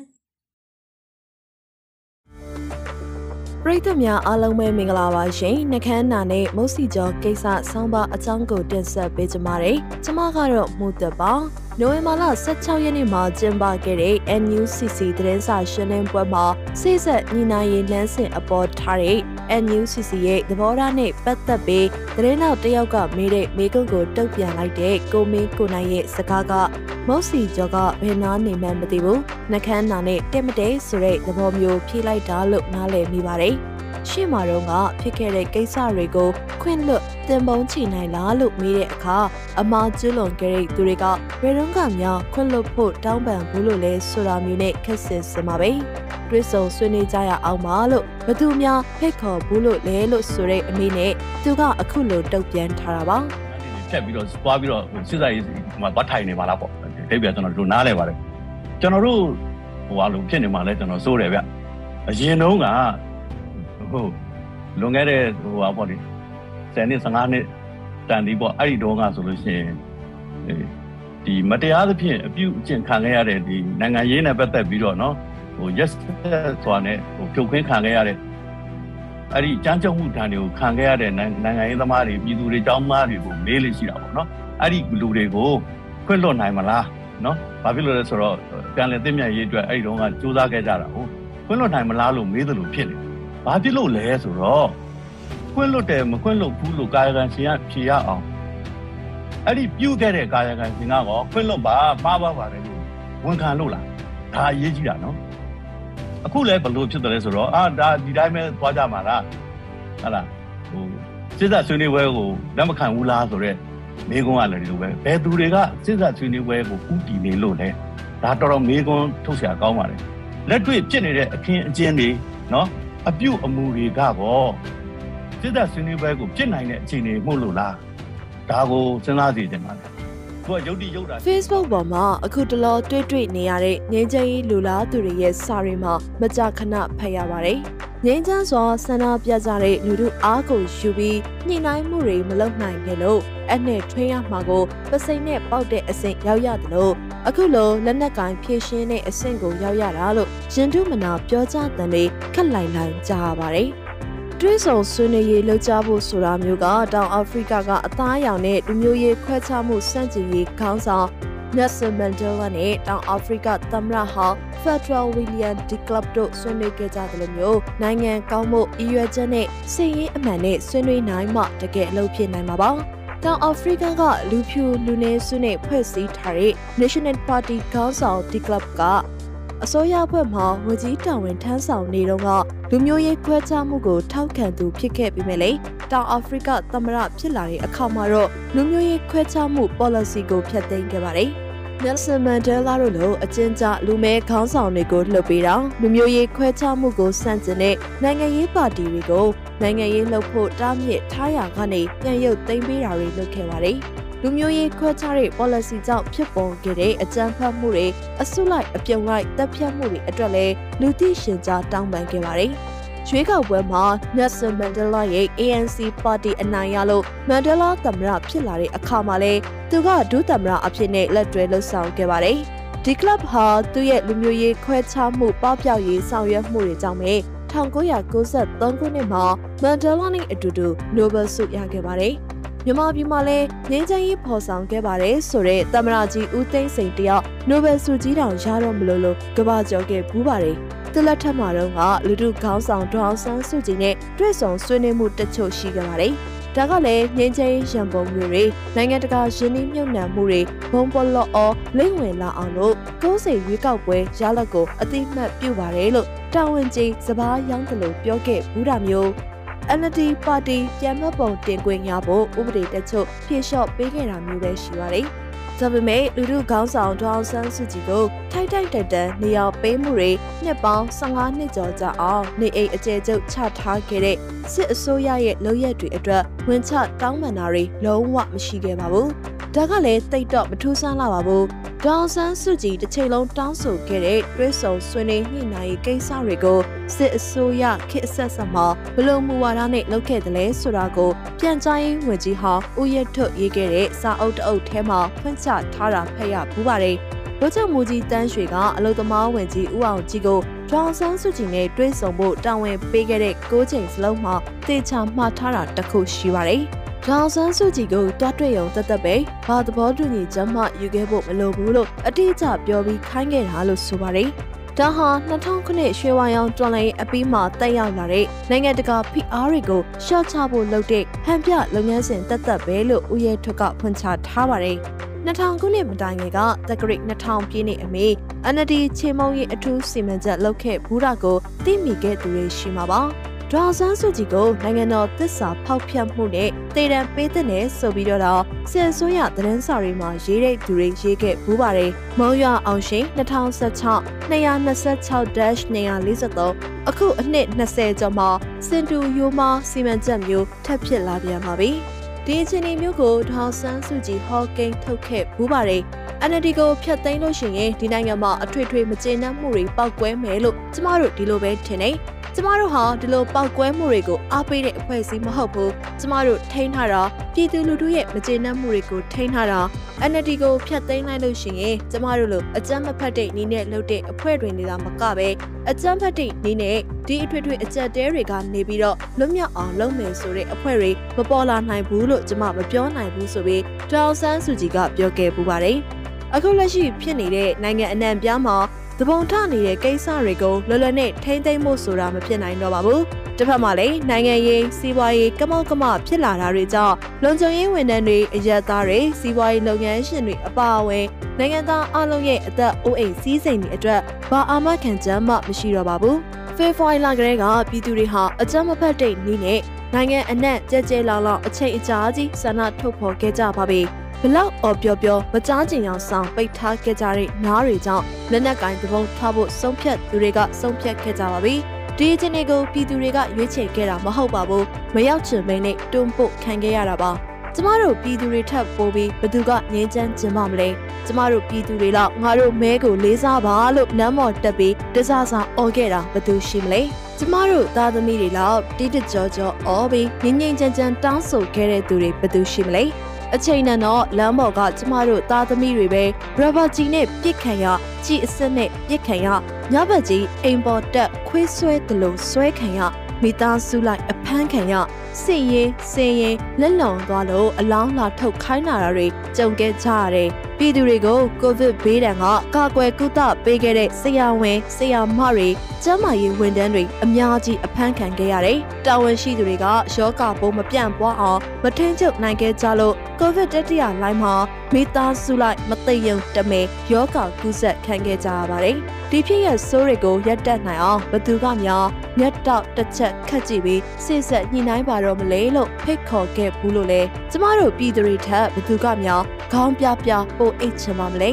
ပရိသတ်များအားလုံးပဲမင်္ဂလာပါရှင်နှခမ်းနာနဲ့မုတ်စီကျော်ကိစ္စဆောင်းပါအကြောင်းကိုတင်ဆက်ပေးကြပါမယ်။ကျွန်မကတော့မှုသက်ပါ နိုဝင်ဘာလ16ရက်နေ့မှာကျင်းပခဲ့တဲ့ NUCC သတင်းစာရှင်းလင်းပွဲမှာစိစက်ညီနိုင်ရေးလမ်းစဉ်အပေါ်ထားတဲ့ NUCC ရဲ့သဘောထားနဲ့ပတ်သက်ပြီးသတင်းနောက်တယောက်ကမေးတဲ့မေးခွန်းကိုတုံ့ပြန်လိုက်တဲ့ကိုမင်းကိုနိုင်ရဲ့စကားကမုတ်စီကျော်ကဘယ်နာနေမှန်းမသိဘူးနှကန်းနာနဲ့တက်မတဲဆိုတဲ့သဘောမျိုးဖြေလိုက်တာလို့နားလည်မိပါတယ် ရှေ့မှာတော့ကဖြစ်ခဲ့တဲ့ကိစ္စတွေကိုခွင့်လွတ်တင်ပုံးချနိုင်လားလို့မေးတဲ့အခါအမားကျွလွန်ခဲ့တဲ့သူတွေကဘယ်တော့ကမှခွင့်လွတ်ဖို့တောင်းပန်ဘူးလို့လဲဆိုတာမျိုးနဲ့ခက်ဆင်စင်ပါပဲတွစ်ဆုံဆွေးနွေးကြရအောင်ပါလို့ဘသူများဖိတ်ခေါ်ဘူးလို့လဲလို့ဆိုတဲ့အမေနဲ့သူကအခုလိုတုတ်ပြန်ထားတာပါဖြတ်ပြီးတော့သွားပြီးတော့စစ်စားရေးဟိုမှာဗတ်ထိုင်နေပါလားပေါ့တိတ်ပြကျွန်တော်တို့နားလဲပါတယ်ကျွန်တော်တို့ဟိုအလိုဖြစ်နေမှလဲကျွန်တော်စိုးတယ်ဗျအရင်တုန်းက ဟိုလွန်ခဲ့တဲ့ဟိုဟာပေါ့လေ10နှစ်15နှစ်တန်ဒီပေါ့အဲ့ဒီတော့ကဆိုလို့ရှိရင်ဒီမတရားသဖြင့်အပြုအကျင့်ခံခဲ့ရတဲ့ဒီနိုင်ငံရေးနဲ့ပတ်သက်ပြီးတော့နော်ဟို yes ဆိုတာနဲ့ဟိုဖြုတ်ခွင်းခံခဲ့ရတဲ့အဲ့ဒီကြမ်းကြုတ်မှုဒဏ်တွေကိုခံခဲ့ရတဲ့နိုင်ငံရေးသမားတွေပြည်သူတွေចောင်းသားတွေကိုမေးလို့ရှိတာပေါ့နော်အဲ့ဒီလူတွေကိုခွင့်လွှတ်နိုင်မလားနော်ဘာဖြစ်လို့လဲဆိုတော့ပြန်လည်သိမြတ်ရေးအတွက်အဲ့ဒီတော့ကစူးစမ်းခဲ့ကြတာဟုတ်ခွင့်လွှတ်နိုင်မလားလို့မေးသလိုဖြစ်နေ ဘာဖြစ်လို့လဲဆိုတော့ခွင့်လွတ်တယ်မခွင့်လွတ်ဘူးလို့ကာယကံရှင်ကဖြေရအောင်အဲ့ဒီပြုတ်ခဲ့တဲ့ကာယကံရှင်ကတော့ခွင့်လွတ်ပါပါပါပါတယ်လို့ဝန်ခံလို့လားဒါအရေးကြီးတာနော်အခုလည်းဘလို့ဖြစ်တယ်လဲဆိုတော့အာဒါဒီတိုင်းပဲသွားကြမှာလားဟုတ်လားဟိုစစ်စားဆွေးနွေးပွဲကိုလက်မခံဘူးလားဆိုတော့မေကွန်းကလည်းဒီလိုပဲဘယ်သူတွေကစစ်စားဆွေးနွေးပွဲကိုဥတီနေလို့လဲဒါတော်တော်မေကွန်းထုတ်ဆရာကောင်းပါတယ်လက်တွေ့ဖြစ်နေတဲ့အခင်းအကျင်းတွေနော် အပြုတ်အမူတွေကပေါ့စစ်သက်ဆွေးနွေးပွဲကိုဖြစ်နိုင်တဲ့အခြေအနေမှုလို့လားဒါကိုစဉ်းစားစီတင်ပါတယ် ကိုကရုပ်တိရုပ်တာ Facebook ပေါ်မှာအခုတလောတွေ့တွေ့နေရတဲ့ငင်းချင်းလူလားသူတွေရဲ့စာတွေမှာမကြခဏဖတ်ရပါတယ်ငိမ့်ချမ်းစွာဆန္ဒပြကြတဲ့လူထုအားကိုယူပြီးညှိနှိုင်းမှုတွေမလုပ်နိုင်ခဲ့လို့အနဲ့ထွင်းရမှာကိုပစိန်နဲ့ပေါက်တဲ့အဆင့်ရောက်ရတယ်လို့အခုလိုလက်နက်ကင်ဖြည့်ရှင်းတဲ့အဆင့်ကိုရောက်ရတာလို့ရင်ထုမနာပြောကြတဲ့လေခက်လိုက်လိုက်ကြားရပါတယ် တွင်းဆောင်ဆွေးနွေးရေးလှုပ်ရှားဖို့ဆိုတာမျိုးကတောင်အာဖရိကကအသားအရောင်နဲ့လူမျိုးရေးခွဲခြားမှုစန့်ကျင်ရေးခေါင်းဆောင် Nelson Mandela နဲ့တောင်အာဖရိကသမ္မတဟောင်း Federal William de Klerk တို့ဆွေးနွေးခဲ့ကြတယ်လို့မျိုးနိုင်ငံကောင်းမှုအရွယ်ချက်နဲ့စိတ်ရင်းအမှန်နဲ့ဆွေးနွေးနိုင်မှတကယ်အလုပ်ဖြစ်နိုင်မှာပါ။တောင်အာဖရိကကလူဖြူလူနည်းစုနဲ့ဖွဲ့စည်းထားတဲ့ National Party ခေါင်းဆောင် de Klerk က အစိုးရအဖွဲ့မှဝန်ကြီးတာဝန်ထမ်းဆောင်နေတော့ကလူမျိုးရေးခွဲခြားမှုကိုထောက်ခံသူဖြစ်ခဲ့ပြီးမြဲလေတောင်အာဖရိကသမ္မတဖြစ်လာတဲ့အခါမှာတော့လူမျိုးရေးခွဲခြားမှု policy ကိုဖျက်သိမ်းခဲ့ပါတယ်။နယ်ဆန်မန်ဒဲလာတို့လိုအကျဉ်းချလူမဲခေါင်းဆောင်တွေကိုလှုပ်ပေးတာလူမျိုးရေးခွဲခြားမှုကိုစန့်ကျင်တဲ့နိုင်ငံရေးပါတီတွေကိုနိုင်ငံရေးလှုပ်ဖို့တားမြစ်ထားရကနေပြန်ရုပ်သိမ်းပေးတာတွေလုပ်ခဲ့ပါတယ်။ လူမျိုးရေးခွဲခြားတဲ့ policy ကြောင့်ဖြစ်ပေါ်ခဲ့တဲ့အကြမ်းဖက်မှုတွေအစုလိုက်အပြုံလိုက်တပ်ဖြတ်မှုတွေအတွက်လည်းလူသိရှင်ကြားတောင်းပန်ခဲ့ပါတယ်။ရွေးကောက်ပွဲမှာ Nelson Mandela ရဲ့ ANC ပါတီအနိုင်ရလို့ Mandela သမ္မတဖြစ်လာတဲ့အခါမှာလဲသူကဒုသမ္မတအဖြစ်နဲ့လက်တွဲလှုပ်ဆောင်ခဲ့ပါတယ်။ဒီ club ဟာသူ့ရဲ့လူမျိုးရေးခွဲခြားမှုပပျောက်ရေးဆောင်ရွက်မှုတွေကြောင့်ပဲ1993ခုနှစ်မှာ Mandela နဲ့အတူတူ Nobel ဆုရခဲ့ပါတယ်။ မြန်မာပြည်မှာလည်းငင်းချမ်းရေးဖော်ဆောင်ခဲ့ပါတယ်ဆိုတော့သမ္မတကြီးဦးသိန်းစိန်တယောက် Nobel ဆုကြီးတောင်ရတော့မလို့လို့ကဘာကြော်ခဲ့ဘူးပါတယ်။သူလက်ထက်မှာတော့ကလူထုခေါင်းဆောင်ဒေါအောင်ဆန်းစုကြည်နဲ့တွေ့ဆုံဆွေးနွေးမှုတချို့ရှိခဲ့ပါတယ်။ဒါကလည်းငင်းချင်းရန်ပုံငွေတွေနိုင်ငံတကာယင်းနှမြုပ်နှံမှုတွေဘုံပေါ်လော်အော်လိမ့်ဝင်လာအောင်လို့ကိုးစိရွေးကောက်ပွဲရလဒ်ကိုအတိမတ်ပြုပါတယ်လို့တာဝန်ကြီးစပားရောင်းတယ်လို့ပြောခဲ့ဘူးတာမျိုး NLD ပါတီပြန်မပုံတင်ခွင့်ရဖို့ဥပဒေတချို့ဖြည့်လျှော့ပေးခဲ့တာမျိုးပဲရှိပါတယ်။ ဒါပေမဲ့လူလူခေါင်းဆောင်ဒေါအောင်ဆန်းစုကြည်ကိုထိုက်ထိုက်တန်တန်နေရာပေးမှုတွေနှစ်ပေါင်း15နှစ်ကျော်ကြာအောင်နေအိမ်အကျယ်ချုပ်ချထားခဲ့တဲ့စစ်အစိုးရရဲ့လုပ်ရက်တွေအတွက်ဝင်ချတောင်းပန်တာတွေလုံးဝမရှိခဲ့ပါဘူး။ဒါကလည်းတိတ်တော့မထူးဆန်းလာပါဘူး။ဒေါအောင်ဆန်းစုကြည်တစ်ချိန်လုံးတောင်းဆိုခဲ့တဲ့တွဲဆုံဆွေးနွေးညှိနှိုင်းရေးကိစ္စတွေကိုစစ်အစိုးရခေတ်အဆက်ဆက်မှာဘလို့မူဝါဒနဲ့လုပ်ခဲ့တယ်လဲဆိုတာကိုပြန်ကြားရေးဝန်ကြီးဟောင်းဦးရထွတ်ရေးခဲ့တဲ့စာအုပ်တအုပ်ထဲမှာဖွင့်ချထားတာဖတ်ရဘူးပါတယ်။လူချုပ်မူကြီးတန်းရွှေကအလုသမားဝင်ကြီးဦးအောင်ကြီးကိုဒေါန်ဆန်းစုကြည်နဲ့တွဲဆုံဖို့တာဝန်ပေးခဲ့တဲ့၉ချိန်စလုံးမှာတေချာမှားထားတာတခုရှိပါတယ်။ဒေါန်ဆန်းစုကြည်ကိုတွားတွေ့ရုံတသက်ပဲဘာသဘောတူညီချက်မှယူခဲ့ဖို့မလိုဘူးလို့အတိအကျပြောပြီးခိုင်းခဲ့တာလို့ဆိုပါတယ်။ဒါဟာ2000ခုနှစ်ရွှေဝါရောင်တွန်လိုင်းအပြီးမှာတက်ရောက်လာတဲ့နိုင်ငံတကာဖိအားတွေကိုရှော့ချဖို့လုပ်တဲ့ဟန်ပြလုပ်ငန်းစဉ်တက်သက်ပဲလို့ဦးရဲထွက်ကဖွင့်ချထားပါတယ်။ 2000ခုနှစ်မတိုင်ခင်ကတက္ကရိ2000ပြည့်နှစ်အမေ NLD ချေမုံရီအထူးစီမံချက်လုပ်ခဲ့ဘူးတာကိုသိမိခဲ့သူတွေရှိမှာပါ။ဒေါ်ဆန်းစုကြည်ကိုနိုင်ငံတော်သစ္စာဖောက်ဖျက်မှုနဲ့တေတံပေးတဲ့နဲ့ဆိုပြီးတော့ဆင်ဆိုးရသတင်းစာတွေမှာရေးတဲ့သူတွေရေးခဲ့ဘူးပါတယ်။မုံရွာအောင်ရှင်2016 226-243အခုအနှစ်20ကျော်မှာစင်တူယိုမာစီမံချက်မျိုးထပ်ဖြစ်လာပြန်ပါပြီ။ ဒီအခြေအနေမျိုးကိုဒေါ်ဆန်းစုကြည်ဟော့ကိန်းထုတ်ခဲ့ဘူးပါတယ်။ NLD ကိုဖျက်သိမ်းလို့ရှိရင်ဒီနိုင်ငံမှာအထွေထွေမကျေနပ်မှုတွေပောက်ကွဲမယ်လို့ကျမတို့ဒီလိုပဲထင်နေ။ ကျမတို့ဟာဒီလိုပောက်ကွဲမှုတွေကိုအားပေးတဲ့အဖွဲ့အစည်းမဟုတ်ဘူးကျမတို့ထိန်းထားတာပြည်သူလူထုရဲ့မကျေနပ်မှုတွေကိုထိန်းထားတာ NLD ကိုဖျက်သိမ်းလိုက်လို့ရှိရင်ကျမတို့လိုအကြမ်းမဖက်တဲ့နီးနဲ့လှုပ်တဲ့အဖွဲ့တွေနေတာမကပဲအကြမ်းဖက်တဲ့နီးနဲ့ဒီအထွေထွေအကြက်တဲတွေကနေပြီးတော့လွတ်မြောက်အောင်လုပ်မယ်ဆိုတဲ့အဖွဲ့တွေမပေါ်လာနိုင်ဘူးလို့ကျမမပြောနိုင်ဘူးဆိုပြီးဒေါ်ဆန်းစုကြည်ကပြောခဲ့ပူပါတယ်အခုလက်ရှိဖြစ်နေတဲ့နိုင်ငံအနှံ့ပြားမှာ သဘုံထနေတဲ့ကိစ္စတွေကိုလွယ်လွယ်နဲ့ထိမ့်သိမ့်ဖို့ဆိုတာမဖြစ်နိုင်တော့ပါဘူး။တစ်ဖက်မှာလည်းနိုင်ငံရေးစီးပွားရေးကမောက်ကမဖြစ်လာတာတွေကြောင့်လုံခြုံရေးဝန်ထမ်းတွေအရက်သားတွေစီးပွားရေးလုပ်ငန်းရှင်တွေအပါအဝင်နိုင်ငံသားအလုံးရဲ့အသက်အိုးအိမ်စည်းစိမ်တွေအတွက်ဘာအာမခံချက်မှမရှိတော့ပါဘူး။ဖေဖော်ဝါရီလကတည်းကပြည်သူတွေဟာအကြမ်းမဖက်တဲ့နည်းနဲ့နိုင်ငံအနှံ့ကြဲကြဲလောင်လောင်အချိန်အကြာကြီးဆန္ဒထုတ်ဖော်ခဲ့ကြပါပြီ။ ဘလောက်အော်ပြောပြောမကြားကျင်အောင်ဆောင်ပိတ်ထားခဲ့ကြတဲ့နားတွေကြောင့်လက်နက်ကင်သဘုံထားဖို့ဆုံးဖြတ်သူတွေကဆုံးဖြတ်ခဲ့ကြပါပြီဒီအချိန်တွေကိုပြည်သူတွေကရွေးချယ်ခဲ့တာမဟုတ်ပါဘူးမရောက်ချင်မင်းနဲ့တွန်းပို့ခံခဲ့ရတာပါကျမတို့ပြည်သူတွေထပ်ပိုးပြီးဘသူကငြင်းချမ်းကျင်ပါမလဲကျမတို့ပြည်သူတွေတော့ငါတို့မဲကိုလေးစားပါလို့နမ်းမော်တက်ပြီးတစားစားអော်ခဲ့တာဘသူရှိမလဲကျမတို့သားသမီးတွေလောက်တိတကြောကြောအော်ပြီးငြိမ့်ငြိမ့်ချမ်းချမ်းတောင်းဆိုခဲ့တဲ့သူတွေဘသူရှိမလဲ အချိန်နဲ့တော့လမ်းပေါ်ကကျမတို့သားသမီးတွေပဲရဘာကြီးနဲ့ပြစ်ခံရကြီးအစ်စ်နဲ့ပြစ်ခံရညဘက်ကြီးအိမ်ပေါ်တက်ခွေးဆွဲတလို့ဆွဲခံရမိသားစုလိုက်အဖမ်းခံရစင်ရင်စင်ရင်လက်လွန်သွားလို့အလောင်းလာထုတ်ခိုင်းလာတာတွေကြုံခဲ့ကြရတယ်ပြည်သူတွေကိုကိုဗစ်ဘေးဒဏ်ကကာကွယ်ကုသပေးခဲ့တဲ့ဆရာဝန်ဆရာမတွေကျန်းမာရေးဝန်ထမ်းတွေအများကြီးအဖမ်းခံခဲ့ရတယ်။တာဝန်ရှိသူတွေကရောဂါပိုးမပြန့်ပွားအောင်မထင်းချုပ်နိုင်ခဲ့ကြလို့ကိုဗစ်တတိယလိုင်းမှာမိသားစုလိုက်မသိယုံတမဲရောဂါကူးစက်ခံခဲ့ကြရပါတယ်။ဒီဖြစ်ရဲ့ဆိုးတွေကိုရပ်တန့်နိုင်အောင်ဘသူကများမျက်တောက်တစ်ချက်ခတ်ကြည့်ပြီးစိတ်ဆက်ညှိနှိုင်းပါတော့မလဲလို့ဖိတ်ခေါ်ခဲ့ဘူးလို့လေကျမတို့ပြည်သူတွေထက်ဘသူကများ ခေါင်းပြပြပို့အိတ်ချင်ပါမလဲ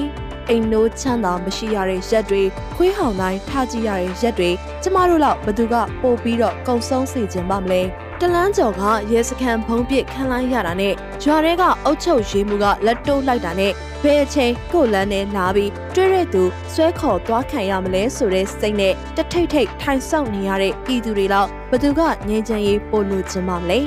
အိမ်နိုးချမ်းသာမရှိရတဲ့ရက်တွေခွေးဟောင်တိုင်းထားကြည့်ရတဲ့ရက်တွေကျမတို့လောက်ဘသူကပို့ပြီးတော့ကုံဆုံးစေခြင်းပါမလဲတလန်းကျော်ကရဲစခန်းဖုံးပစ်ခန်းလိုက်ရတာနဲ့ရွာထဲကအုတ်ချုပ်ရေးမှုကလက်တိုးလိုက်တာနဲ့ဘယ်အချိန်ကိုလန်းနဲ့လာပြီးတွေ့တဲ့သူဆွဲခေါ်သွားခံရမလဲဆိုတဲ့စိတ်နဲ့တထိတ်ထိတ်ထိုင်ဆောက်နေရတဲ့ပြည်သူတွေလောက်ဘသူကငြိမ်းချမ်းရေးပို့လို့ခြင်းပါမလဲ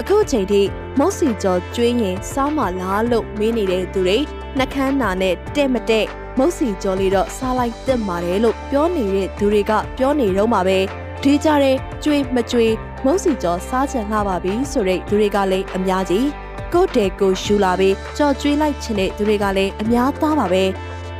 အခုချိန်ထိမုတ်စီကျော်ကျွေးရင်စားမလားလို့မေးနေတဲ့သူတွေနှကန်းနာနဲ့တဲ့မတဲ့မုတ်စီကျော်လေးတော့စားလိုက်တက်ပါတယ်လို့ပြောနေတဲ့သူတွေကပြောနေတော့မှာပဲဒီကြတဲ့ကျွေးမကျွေးမုတ်စီကျော်စားချင်လာပါပြီဆိုတဲ့သူတွေကလည်းအများကြီးကိုတဲကိုရှူလာပြီးကြော်ကျွေးလိုက်ချင်တဲ့သူတွေကလည်းအများသားပါပဲ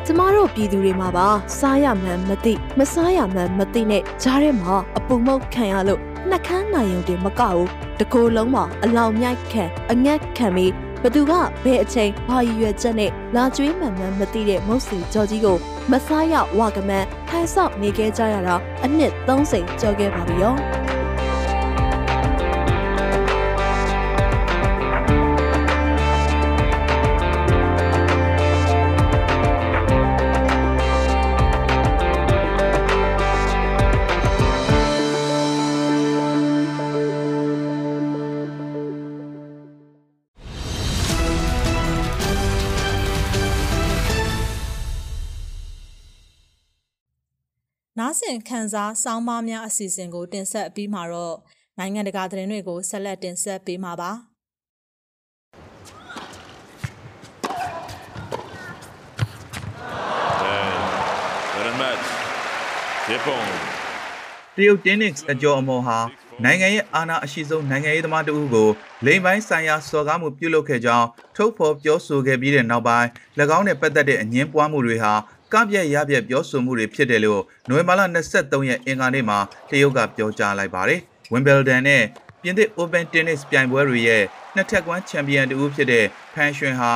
ကျမတို့ပြည်သူတွေမှာပါစားရမှန်းမသိမစားရမှန်းမသိနဲ့ကြားထဲမှာအပူမုတ်ခံရလို့ နှကန်းနိုင်ုံတင်မကဘူးတကိုယ်လုံးမှာအလောင်မြိုက်ခံအငက်ခံပြီးဘသူကဘယ်အချိန်ဘာရည်ရွယ်ချက်နဲ့လာကျွေးမှန်မှန်မသိတဲ့မုတ်စီကြော်ကြီးကိုမစားရဝကမန်းထိုင်ဆောက်နေခဲ့ကြရတာအနှစ်30ကျော်ခဲ့ပါပြီရော ဆင်ခန်းစားစောင်းပါးများအစီအစဉ်ကို တင်ဆက်အပြီးမှာတော့နိုင်ငံတကာသတင်းတွေကိုဆက်လက်တင်ဆက်ပေးမှာပါ။ Vermet. Depon. တရုတ်တင်းနစ်အကျော်အမော်ဟာနိုင်ငံရဲ့အာဏာအရှိဆုံးနိုင်ငံရေးသမားတဦးကိုလိမ်ပိုင်းဆိုင်ရာစော်ကားမှုပြုလုပ်ခဲ့ကြောင်းထုတ်ဖော်ပြောဆိုခဲ့ပြီးတဲ့နောက်ပိုင်း၎င်းနဲ့ပတ်သက်တဲ့အငင်းပွားမှုတွေဟာ ကပြက်ရပြက်ပြောဆိုမှုတွေဖြစ်တယ်လို့နိုဝင်ဘာလ23ရက်အင်္ဂါနေ့မှာတရုတ်ကပြောကြားလိုက်ပါတယ်။ Wimbledon နဲ့ပြင်သစ် Open Tennis ပြိုင်ပွဲတွေရဲ့နှစ်ထပ်ကွမ်းချန်ပီယံတူဖြစ်တဲ့ဖန်ရွှင်ဟာ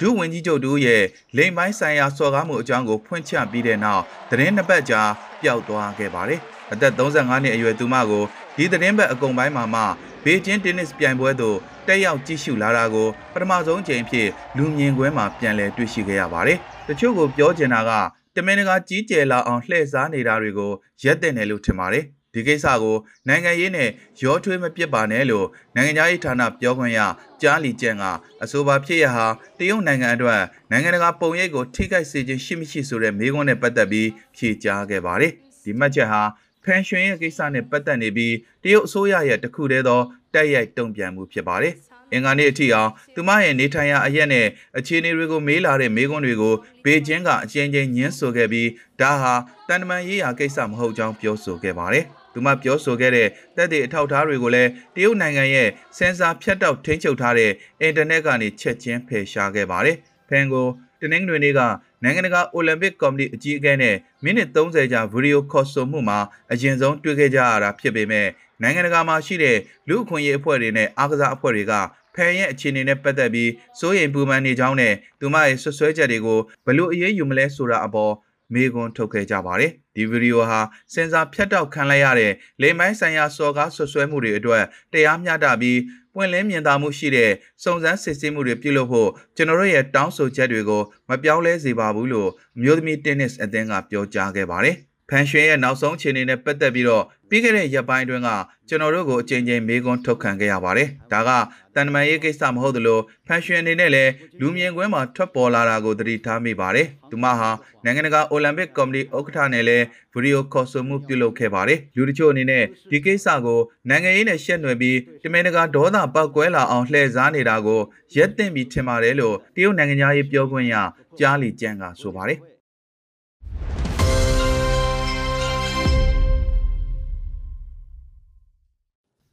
ဒုဝန်ကြီးချုပ်တူရဲ့လိမ်ပိုင်းဆိုင်ရာစော်ကားမှုအကြောင်းကိုဖွင့်ချပြီးတဲ့နောက်သတင်းနှစ်ပတ်ကြာပျောက်သွားခဲ့ပါတယ်။အသက်35နှစ်အရွယ်သူမကိုဒီသတင်းပတ်အကုန်ပိုင်းမှာမှဘေကျင်းတင်းနစ်ပြိုင်ပွဲသို့တက်ရောက်ကြည့်ရှုလာတာကိုပထမဆုံးချိန်ဖြစ်လူမြင်ကွင်းမှာပြန်လည်တွေ့ရှိခဲ့ရပါတယ်။ တချို့ကိုပြောချင်တာကတမင်တကာကြီးကျယ်လာအောင်လှည့်စားနေတာတွေကိုရက်တဲ့တယ်လို့ထင်ပါတယ်။ဒီကိစ္စကိုနိုင်ငံရေးနဲ့ရောထွေးမပစ်ပါနဲ့လို့နိုင်ငံသားရေးဌာနပြောခွင့်ရကြားလီကျန်ကအဆိုပါဖြစ်ရဟာတရုတ်နိုင်ငံအတွက်နိုင်ငံတကာပုံရိပ်ကိုထိခိုက်စေခြင်းရှိမရှိဆိုတဲ့မေးခွန်းနဲ့ပတ်သက်ပြီးဖြေကြားခဲ့ပါတယ်။ဒီမှတ်ချက်ဟာဖန်ရွှင်ရဲ့ကိစ္စနဲ့ပတ်သက်နေပြီးတရုတ်အစိုးရရဲ့တခုတည်းသောတိုက်ရိုက်တုံ့ပြန်မှုဖြစ်ပါတယ်။ အင်္ဂါနေ့အထိအောင်သူမရဲ့နေထိုင်ရာအရက်နဲ့အခြေအနေတွေကိုမေးလာတဲ့မေးခွန်းတွေကိုဘေကျင်းကအချင်းချင်းညှင်းဆိုခဲ့ပြီးဒါဟာတန်တမန်ရေးရာကိစ္စမဟုတ်ကြောင်းပြောဆိုခဲ့ပါတယ်။သူမပြောဆိုခဲ့တဲ့တက်တဲ့အထောက်အထားတွေကိုလည်းတရုတ်နိုင်ငံရဲ့စင်ဆာဖြတ်တောက်ထိန်းချုပ်ထားတဲ့အင်တာနက်ကနေချက်ချင်းဖယ်ရှားခဲ့ပါတယ်။ဖန်ကိုတနင်္ဂနွေနေ့ကနိုင်ငံတကာအိုလံပစ်ကော်မတီအကြီးအကဲနဲ့မိနစ်30ကြာဗီဒီယိုခေါ်ဆိုမှုမှာအရင်ဆုံးတွေ့ခဲ့ကြရတာဖြစ်ပေမဲ့နိုင်ငံတကာမှာရှိတဲ့လူ့အခွင့်အရေးအဖွဲ့တွေနဲ့အားကစားအဖွဲ့တွေက ဖန်ရဲ့အခြေအနေနဲ့ပတ်သက်ပြီးစိုးရိမ်ပူပန်နေကြောင်းနဲ့သူမရဲ့ဆွဆွဲချက်တွေကိုဘလို့အရေးယူမလဲဆိုတာအပေါ်မေးခွန်းထုတ်ခဲ့ကြပါတယ်ဒီဗီဒီယိုဟာစင်ဆာဖြတ်တောက်ခံလိုက်ရတဲ့လိမ်မိုင်းဆိုင်ရာစော်ကားဆွဆွဲမှုတွေအတွက်တရားမျှတပြီးပွင့်လင်းမြင်သာမှုရှိတဲ့စုံစမ်းစစ်ဆေးမှုတွေပြုလုပ်ဖို့ကျွန်တော်တို့ရဲ့တောင်းဆိုချက်တွေကိုမပြောင်းလဲစေပါဘူးလို့မျိုးသမီးတင်းနစ်အသင်းကပြောကြားခဲ့ပါတယ် ဖန်ရှင်ရဲ့နောက်ဆုံးအခြေအနေနဲ့ပတ်သက်ပြီးတော့ပြီးခဲ့တဲ့ရက်ပိုင်းအတွင်းကကျွန်တော်တို့ကိုအကြိမ်ကြိမ်မေးခွန်းထုတ်ခံခဲ့ရပါတယ်။ဒါကတန်တမာရေးကိစ္စမဟုတ်သလိုဖန်ရှင်အနေနဲ့လည်းလူမြင်ကွင်းမှာထွက်ပေါ်လာတာကိုသတိထားမိပါတယ်။သူမဟာနိုင်ငံတကာအိုလံပစ်ကော်မတီဥက္ကဋ္ဌနဲ့လည်းဗီဒီယိုခေါ်ဆိုမှုပြုလုပ်ခဲ့ပါတယ်။လူတချို့အနေနဲ့ဒီကိစ္စကိုနိုင်ငံရေးနဲ့ရှက်နွယ်ပြီးတမင်တကာဒေါသပောက်ကွဲလာအောင်လှည့်စားနေတာကိုရက်တင်ပြီးထင်ပါတယ်လို့တရုတ်နိုင်ငံသားရေးပြောခွင့်ရကြားလီကျန်းကဆိုပါတယ်။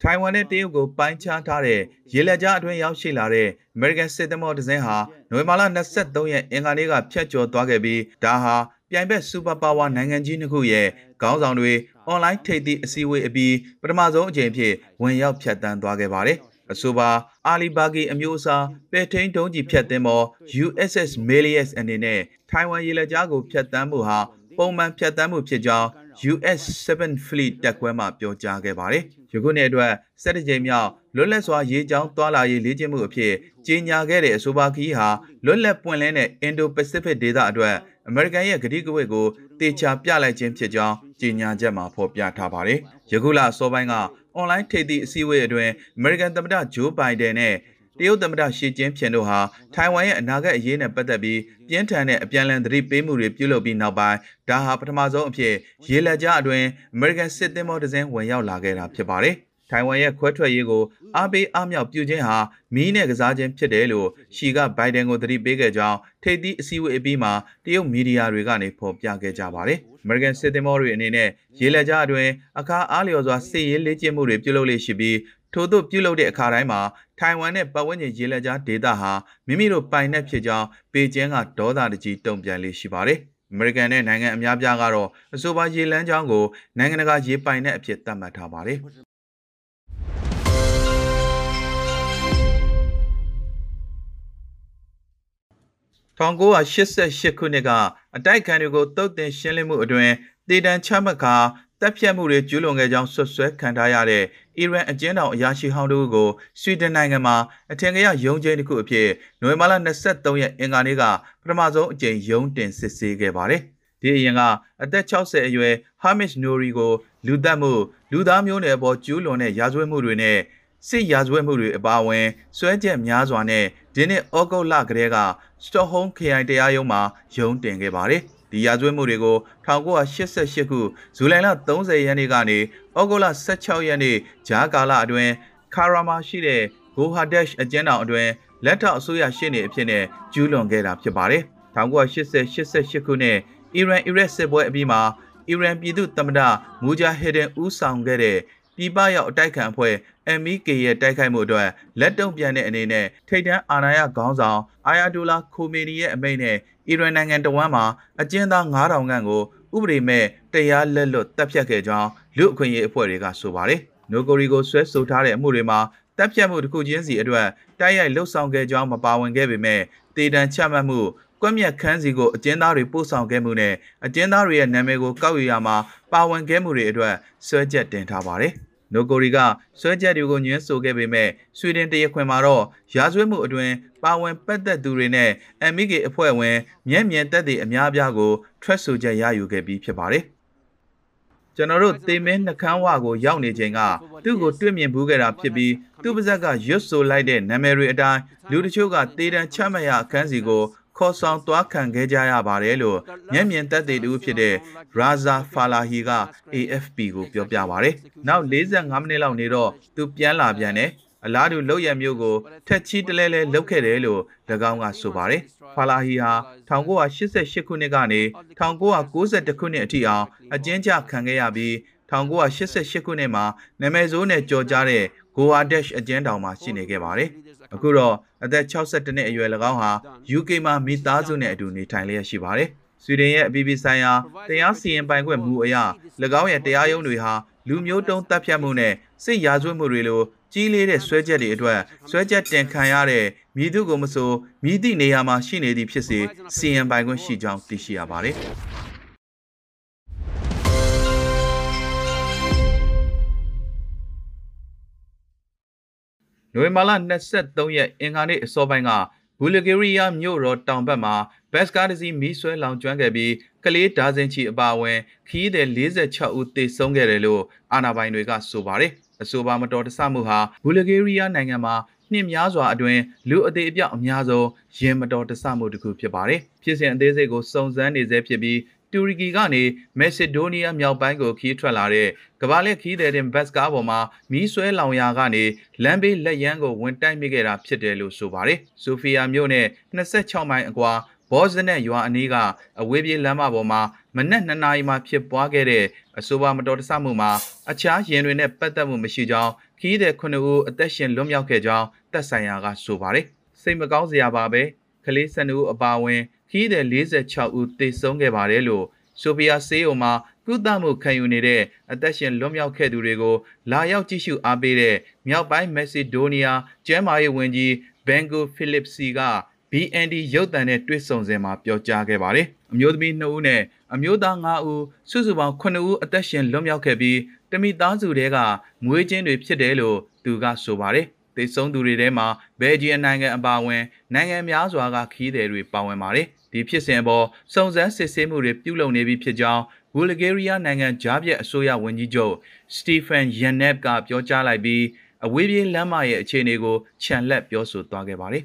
ထိုင်ဝမ်နဲ့တရုတ်ကိုပိုင်းခြားထားတဲ့ရေလက်ကြားအတွင်းရောက်ရှိလာတဲ့ American စစ်သင်္ဘောတစ်စင်းဟာနိုဝင်ဘာလ23ရက်အင်္ဂါနေ့ကဖျက်ကျော်သွားခဲ့ပြီးဒါဟာပြိုင်ဘက်စူပါပါဝါနိုင်ငံကြီးနှစ်ခုရဲ့ခေါင်းဆောင်တွေအွန်လိုင်းထိပ်သီးအစည်းအဝေးအပြီးပထမဆုံးအကြိမ်ဖြစ်ဝင်ရောက်ဖြတ်တန်းသွားခဲ့ပါတယ်။အဆိုပါအာလီဘာဂီအမျိုးအစားပဲထိန်တုံးကြီးဖြတ်သင်းပေါ် USS Melius အနေနဲ့ထိုင်ဝမ်ရေလက်ကြားကိုဖြတ်တန်းမှုဟာပုံမှန်ဖြတ်တန်းမှုဖြစ်ကြောင်း US 7 Fleet တက်ခွဲမှပြောကြားခဲ့ပါတယ်။ယခုနှစ်အတွက်7ကြိမ်မြောက်လွတ်လပ်စွာရေကြောင်းသွားလာရေးလေ့ကျင့်မှုအဖြစ်ကြီးညာခဲ့တဲ့အဆိုပါခီးဟာလွတ်လပ်ပွင့်လင်းတဲ့ Indo-Pacific ဒေသအတွက်အမေရိကန်ရဲ့ကတိကဝတ်ကိုတေချာပြလိုက်ခြင်းဖြစ်ကြောင်းကြီးညာချက်မှာဖော်ပြထားပါတယ်။ယခုလအစောပိုင်းကအွန်လိုင်းထိပ်သီးအစည်းအဝေးအတွင်းအမေရိကန်သမ္မတဂျိုးဘိုင်ဒန်နဲ့ တရုတ်သမ္မတရှီကျင်းဖျင်တို့ဟာထိုင်ဝမ်ရဲ့အနာဂတ်အရေးနဲ့ပတ်သက်ပြီးပြင်းထန်တဲ့အပြန်အလှန်သတိပေးမှုတွေပြုလုပ်ပြီးနောက်ပိုင်းဒါဟာပထမဆုံးအဖြစ်ရေလက်ကြားအတွင်းအမေရိကန်စစ်သင်္ဘောတစ်စင်းဝင်ရောက်လာခဲ့တာဖြစ်ပါတယ်။ထိုင်ဝမ်ရဲ့ခွဲထွက်ရေးကိုအားပေးအားမြောက်ပြုခြင်းဟာမီးနဲ့ကစားခြင်းဖြစ်တယ်လို့ရှီကဘိုင်ဒန်ကိုသတိပေးခဲ့ကြောင်းထိပ်သီးအစည်းအဝေးအပြီးမှာတရုတ်မီဒီယာတွေကနေဖော်ပြခဲ့ကြပါတယ်။ American စစ်သင်္ဘောတွေအနေနဲ့ရေလက်ကြားအတွင်းအခါအားလျော်စွာစစ်ရေးလေ့ကျင့်မှုတွေပြုလုပ်လေ့ရှိပြီး ထို့သို့ပြုလုပ်တဲ့အခါတိုင်းမှာထိုင်ဝမ်နဲ့ပတ်ဝန်းကျင်ရေလက်ကြားဒေသဟာမိမိတို့ပိုင်နက်ဖြစ်ကြောင်းပေကျင်းကဒေါသတကြီးတုံ့ပြန်လေးရှိပါတယ်။အမေရိကန်နဲ့နိုင်ငံအများပြားကတော့အဆိုပါရေလမ်းကြောင်းကိုနိုင်ငံတကာရေပိုင်နက်အဖြစ်သတ်မှတ်ထားပါတယ်။1988ခုနှစ်ကအတိုက်ခံတွေကိုတုတ်တင်ရှင်းလင်းမှုအတွင်တေတံချမှတ်ခါ တပ်ဖြတ်မှုတွေကျူးလွန်ခဲ့ကြောင်းဆွဆွဲခံထားရတဲ့အီရန်အကျဉ်းထောင်အရာရှိဟောင်းတို့ကိုဆွီဒင်နိုင်ငံမှာအထင်ကရရုံးချင်းတစ်ခုအဖြစ်နိုဝင်ဘာလ23ရက်အင်္ဂါနေ့ကပထမဆုံးအကြိမ်ရုံးတင်စစ်ဆေးခဲ့ပါတယ်။ဒီအရင်ကအသက်60အရွယ် Hamish Nouri ကိုလူသက်မှုလူသားမျိုးနွယ်အပေါ်ကျူးလွန်တဲ့ရာဇဝတ်မှုတွေနဲ့စစ်ရာဇဝတ်မှုတွေအပါအဝင်စွဲချက်များစွာနဲ့ဒီနှစ်ဩဂုတ်လကတည်းကစတော့ဟုမ်းခရိုင်တရားရုံးမှာရုံးတင်ခဲ့ပါတယ်။ ဒီရာဇဝတ်မှုတွေကို1988ခုဇူလိုင်လ30ရက်နေ့ကနေဩဂုတ်လ16ရက်နေ့ဂျာကာလအတွင်းခါရာမာရှိတဲ့ဂိုဟာဒက်ရှ်အကျဉ်းထောင်အတွင်းလက်ထောက်အစိုးရရှေ့နေအဖြစ်နဲ့ကျူးလွန်ခဲ့တာဖြစ်ပါတယ်။1988ခုနှစ်အီရန်အီရက်စစ်ပွဲအပြီးမှာအီရန်ပြည်သူ့သမ္မတမူဂျာဟီဒန်ဦးဆောင်ခဲ့တဲ့ ပြည်ပရောက်အတိုက်ခံအဖွဲ့ MEK ရဲ့တိုက်ခိုက်မှုအတွက်လက်တုံ့ပြန်တဲ့အနေနဲ့ထိပ်တန်းအာဏာရခေါင်းဆောင်အာယာဒူလာခိုမီနီရဲ့အမိန့်နဲ့အီရန်နိုင်ငံတဝမ်းမှာအကျဉ်းသား9000ခန့်ကိုဥပဒေမဲ့တရားလက်လွတ်တပ်ဖြတ်ခဲ့ကြောင်းလူအခွင့်အရေးအဖွဲ့တွေကဆိုပါတယ်။နိုကိုရီကိုဆွဲဆိုထားတဲ့အမှုတွေမှာတပ်ဖြတ်မှုတစ်ခုချင်းစီအတွက်တိုက်ရိုက်လှုပ်ဆောင်ခဲ့ကြောင်းမပါဝင်ခဲ့ပေမဲ့တေတံချမှတ်မှုကွက်မြက်ခန်းစီကိုအကျဉ်းသားတွေပို့ဆောင်ခဲ့မှုနဲ့အကျဉ်းသားတွေရဲ့နာမည်ကိုကောက်ယူရမှာပါဝင်ခဲ့မှုတွေအတွက်ဆွဲချက်တင်ထားပါတယ်။ နိုကိုရီကဆွဲချက်တွေကိုညွှန်းဆိုခဲ့ပေမဲ့ဆွီဒင်တရားခွင်မှာတော့ရာဇဝတ်မှုအတွင်ပါဝင်ပတ်သက်သူတွေနဲ့ MK အဖွဲ့ဝင်မျက်မြင်သက်သေအများအပြားကိုထွက်ဆိုချက်ရယူခဲ့ပြီးဖြစ်ပါတယ်ကျွန်တော်တို့တေမင်းနှကန်းဝကိုရောက်နေချိန်ကသူ့ကိုတွေ့မြင်ဘူးခဲ့တာဖြစ်ပြီးသူ့ပါဇက်ကရွတ်ဆိုလိုက်တဲ့နာမည်တွေအတိုင်းလူတချို့ကတေတံချမှတ်ရအခန်းစီကို ခေါ်ဆောင်သွားခံခဲ့ကြရပါတယ်လို့မျက်မြင်သက်သေတူဖြစ်တဲ့ Raza Falahi က AFP ကိုပြောပြပါတယ်။နောက်45မိနစ်လောက်နေတော့သူပြန်လာပြန်တယ်။အလားတူလောက်ရမျိုးကိုထက်ချီတလဲလဲလုတ်ခဲ့တယ်လို့၎င်းကဆိုပါတယ်။ဖာလာဟီဟာ1988ခုနှစ်ကနေ1992ခုနှစ်အထိအောင်အကျဉ်းချခံခဲ့ရပြီး1988ခုနှစ်မှာနာမည်ဆိုးနဲ့ကြော်ကြားတဲ့ဂိုဟာဒက်ရှ်အကျဉ်းတောင်မှာရှိနေခဲ့ပါတယ်။ အခုတော့အသက်62နှစ်အရွယ်၎င်းဟာ UK မှာမိသားစုနဲ့အတူနေထိုင်လျက်ရှိပါတယ်။ဆွီဒင်ရဲ့အပြည်ပြည်ဆိုင်ရာတရားစီရင်ပိုင်ခွင့်မူအရ၎င်းရဲ့တရားရုံးတွေဟာလူမျိုးတုံးတပ်ဖြတ်မှုနဲ့စစ်ရာဇဝတ်မှုတွေလိုကြီးလေးတဲ့ဆွဲချက်တွေအတွက်ဆွဲချက်တင်ခံရတဲ့မြည်သူကိုမဆိုမြည်သည့်နေရာမှာရှိနေသည့်ဖြစ်စေစီရင်ပိုင်ခွင့်ရှိကြောင်းသိရှိရပါတယ်။ နိုဝင်ဘာလ23ရက်အင်္ဂါနေ့အစောပိုင်းကဘူလဂေးရီးယားမြို့တော်တောင်ဘက်မှာဘက်စကားတစ်စီးမီးဆွဲလောင်ကျွမ်းခဲ့ပြီးကလေးဒါဇင်ချီအပါအဝင်ခီးတဲ့46ဦးသေဆုံးခဲ့တယ်လို့အာဏာပိုင်တွေကဆိုပါတယ်အဆိုပါမတော်တဆမှုဟာဘူလဂေးရီးယားနိုင်ငံမှာနှစ်များစွာအတွင်းလူအသေးအပြောက်အများဆုံးရင်မတော်တဆမှုတစ်ခုဖြစ်ပါတယ်ဖြစ်စဉ်အသေးစိတ်ကိုစုံစမ်းနေဆဲဖြစ်ပြီး တူရကီကနေမက်ဆီဒိုးနီးယားမြောက်ပိုင်းကိုခီးထွက်လာတဲ့ကမ္ဘာလက်ခီးတဲ့တင်ဘတ်စကားပေါ်မှာမီးဆွဲလောင်ရာကနေလမ်းဘေးလက်ရန်ကိုဝင်တိုက်မိခဲ့တာဖြစ်တယ်လို့ဆိုပါတယ်။ဆိုဖီယာမြို့နဲ့26မိုင်အကွာဘော့ဇနက်ရွာအနီးကအဝေးပြေးလမ်းမပေါ်မှာမနက်2နာရီမှဖြစ်ပွားခဲ့တဲ့အဆိုပါမတော်တဆမှုမှာအခြားရင်တွေနဲ့ပတ်သက်မှုမရှိကြောင်းခီးတဲ့9ဦးအသက်ရှင်လွတ်မြောက်ခဲ့ကြောင်းသက်ဆိုင်ရာကဆိုပါတယ်။စိတ်မကောင်းစရာပါပဲ။ကလေး12ဦးအပါအဝင် ခီးတဲ့46ဦးသေဆုံးခဲ့ပါတယ်လို့ဆိုဖီယာဆေးုံမှာကုသမှုခံယူနေတဲ့အသက်ရှင်လွတ်မြောက်ခဲ့သူတွေကိုလာရောက်ကြည့်ရှုအားပေးတဲ့မြောက်ပိုင်းမက်ဆီဒိုးနီးယားကျန်းမာရေးဝန်ကြီးဘန်ဂိုဖိလစ်စီက BND ရုပ်သံနဲ့တွေ့ဆုံစဉ်မှာပြောကြားခဲ့ပါတယ်။အမျိုးသမီး2ဦးနဲ့အမျိုးသား5ဦးစုစုပေါင်း9ဦးအသက်ရှင်လွတ်မြောက်ခဲ့ပြီးတမိသားစုတွေကမွေးချင်းတွေဖြစ်တယ်လို့သူကဆိုပါတယ်။သေဆုံးသူတွေထဲမှာဘယ်ဂျီယံနိုင်ငံအပါအဝင်နိုင်ငံများစွာကခီးသည်တွေပါဝင်ပါတယ်။ ဒီဖြစ်စဉ်အပေါ်စုံစမ်းစစ်ဆေးမှုတွေပြုလုပ်နေပြီဖြစ်ကြောင်းဘူလဂေးရီးယားနိုင်ငံဂျားပြက်အစိုးရဝန်ကြီးချုပ်စတီဖန်ယန်နက်ကပြောကြားလိုက်ပြီးအဝေးပြေးလမ်းမရဲ့အခြေအနေကိုခြံလက်ပြောဆိုသွားခဲ့ပါတယ်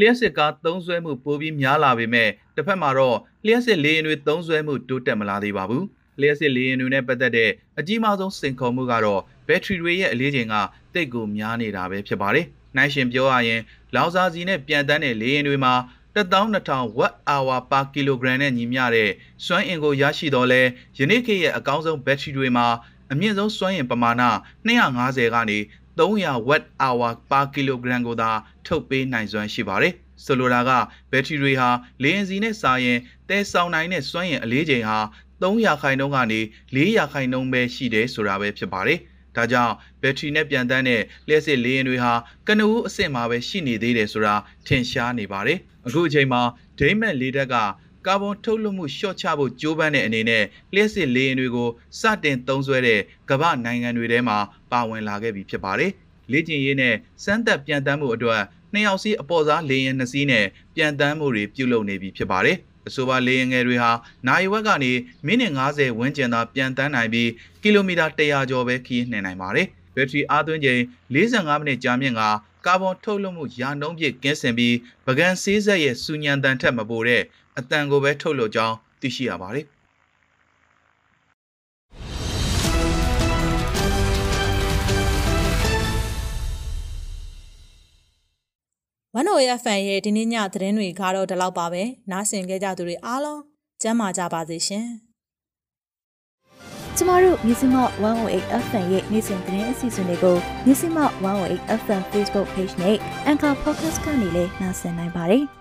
လျှက်စစ်ကားသုံးဆွဲမှုပိုပြီးများလာပေမဲ့တစ်ဖက်မှာတော့လျှက်စစ်လေယာဉ်တွေသုံးဆွဲမှုတိုးတက်မလာသေးပါဘူး။ လျှက်စစ်လေယာဉ်တွေနဲ့ပတ်သက်တဲ့အကြီးမားဆုံးစိန်ခေါ်မှုကတော့ဘက်ထရီတွေရဲ့အလေးချိန်ကတိတ်ကိုများနေတာပဲဖြစ်ပါတယ်။နိုင်ရှင်ပြောရရင် လောင်စာစီနဲ့ပြန်တန်းတဲ့လေယာဉ်တွေမှာ12000 watt hour per kilogram နဲ့ညီမျှတဲ့စွမ်းအင်ကိုရရှိတော့လဲယနေ့ခေတ်ရဲ့အကောင်းဆုံးဘက်ထရီတွေမှာအမြင့်ဆုံးစွမ်းအင်ပမာဏ250ကနေ300 watt hour per kilogram ကိုသာထုတ်ပေးနိုင်စွမ်းရှိပါတယ်။ဆိုလိုတာကဘက်ထရီတွေဟာလေယာဉ်စီနဲ့စာရင်တဲဆောင်နိုင်တဲ့စွမ်းအင်အလေးချိန်ဟာ 3ရာခိုင်နှုန်းကနေ4ရာခိုင်နှုန်းပဲရှိတယ်ဆိုတာပဲဖြစ်ပါတယ်။ဒါကြောင့်ဘက်ထရီနဲ့ပြန်တန်းတဲ့လျှက်စစ်လေယာဉ်တွေဟာကနဦးအဆင့်မှာပဲရှိနေသေးတယ်ဆိုတာထင်ရှားနေပါတယ်။အခုအချိန်မှာဒိမက်လေးတက်ကကာဗွန်ထုတ်လွှတ်မှုလျှော့ချဖို့ကြိုးပမ်းတဲ့အနေနဲ့လျှက်စစ်လေယာဉ်တွေကိုစတင်သုံးစွဲတဲ့ကမ္ဘာနိုင်ငံတွေထဲမှာပါဝင်လာခဲ့ပြီဖြစ်ပါတယ်။လေ့ကျင့်ရေးနဲ့စမ်းသပ်ပြန်တန်းမှုအတွက်နှစ်ယောက်စီးအပေါ်စားလေယာဉ်နှစ်စီးနဲ့ပြန်တန်းမှုတွေပြုလုပ်နေပြီဖြစ်ပါတယ်။ အဆိုပါလေယာဉ်ငယ်တွေဟာနိုင်ဝက်ကနေမိနစ်90ဝန်းကျင်သာပြန်တန်းနိုင်ပြီးကီလိုမီတာ100ကျော်ပဲခရီးနှင်နိုင်ပါတယ်။ဘက်ထရီအားသွင်းချိန်45မိနစ်ကြာမြင့်ကကာဗွန်ထုတ်လွှတ်မှုရာနှုန်းပြည့်ကင်းစင်ပြီးပကံဆေးဆက်ရဲ့စူညံတန်ထက်မပိုတဲ့အတန်ကိုပဲထုတ်လွှတ်ကြောင်းသိရှိရပါတယ်။ ဝန်အိုရဖန်ရဲ့ဒီနေ့ညသတင်းတွေကတော့ဒီလောက်ပါပဲနားဆင်ကြကြသူတွေအားလုံးကျမ်းမာကြပါစေရှင်ကျမတို့မြစီမ108 FM ရဲ့နေ့စဉ်သတင်းအစီအစဉ်တွေကိုမြစီမ108 FM Facebook Page နဲ့ Anchor Podcast ကနေလည်းနှာစင်နိုင်ပါတယ်။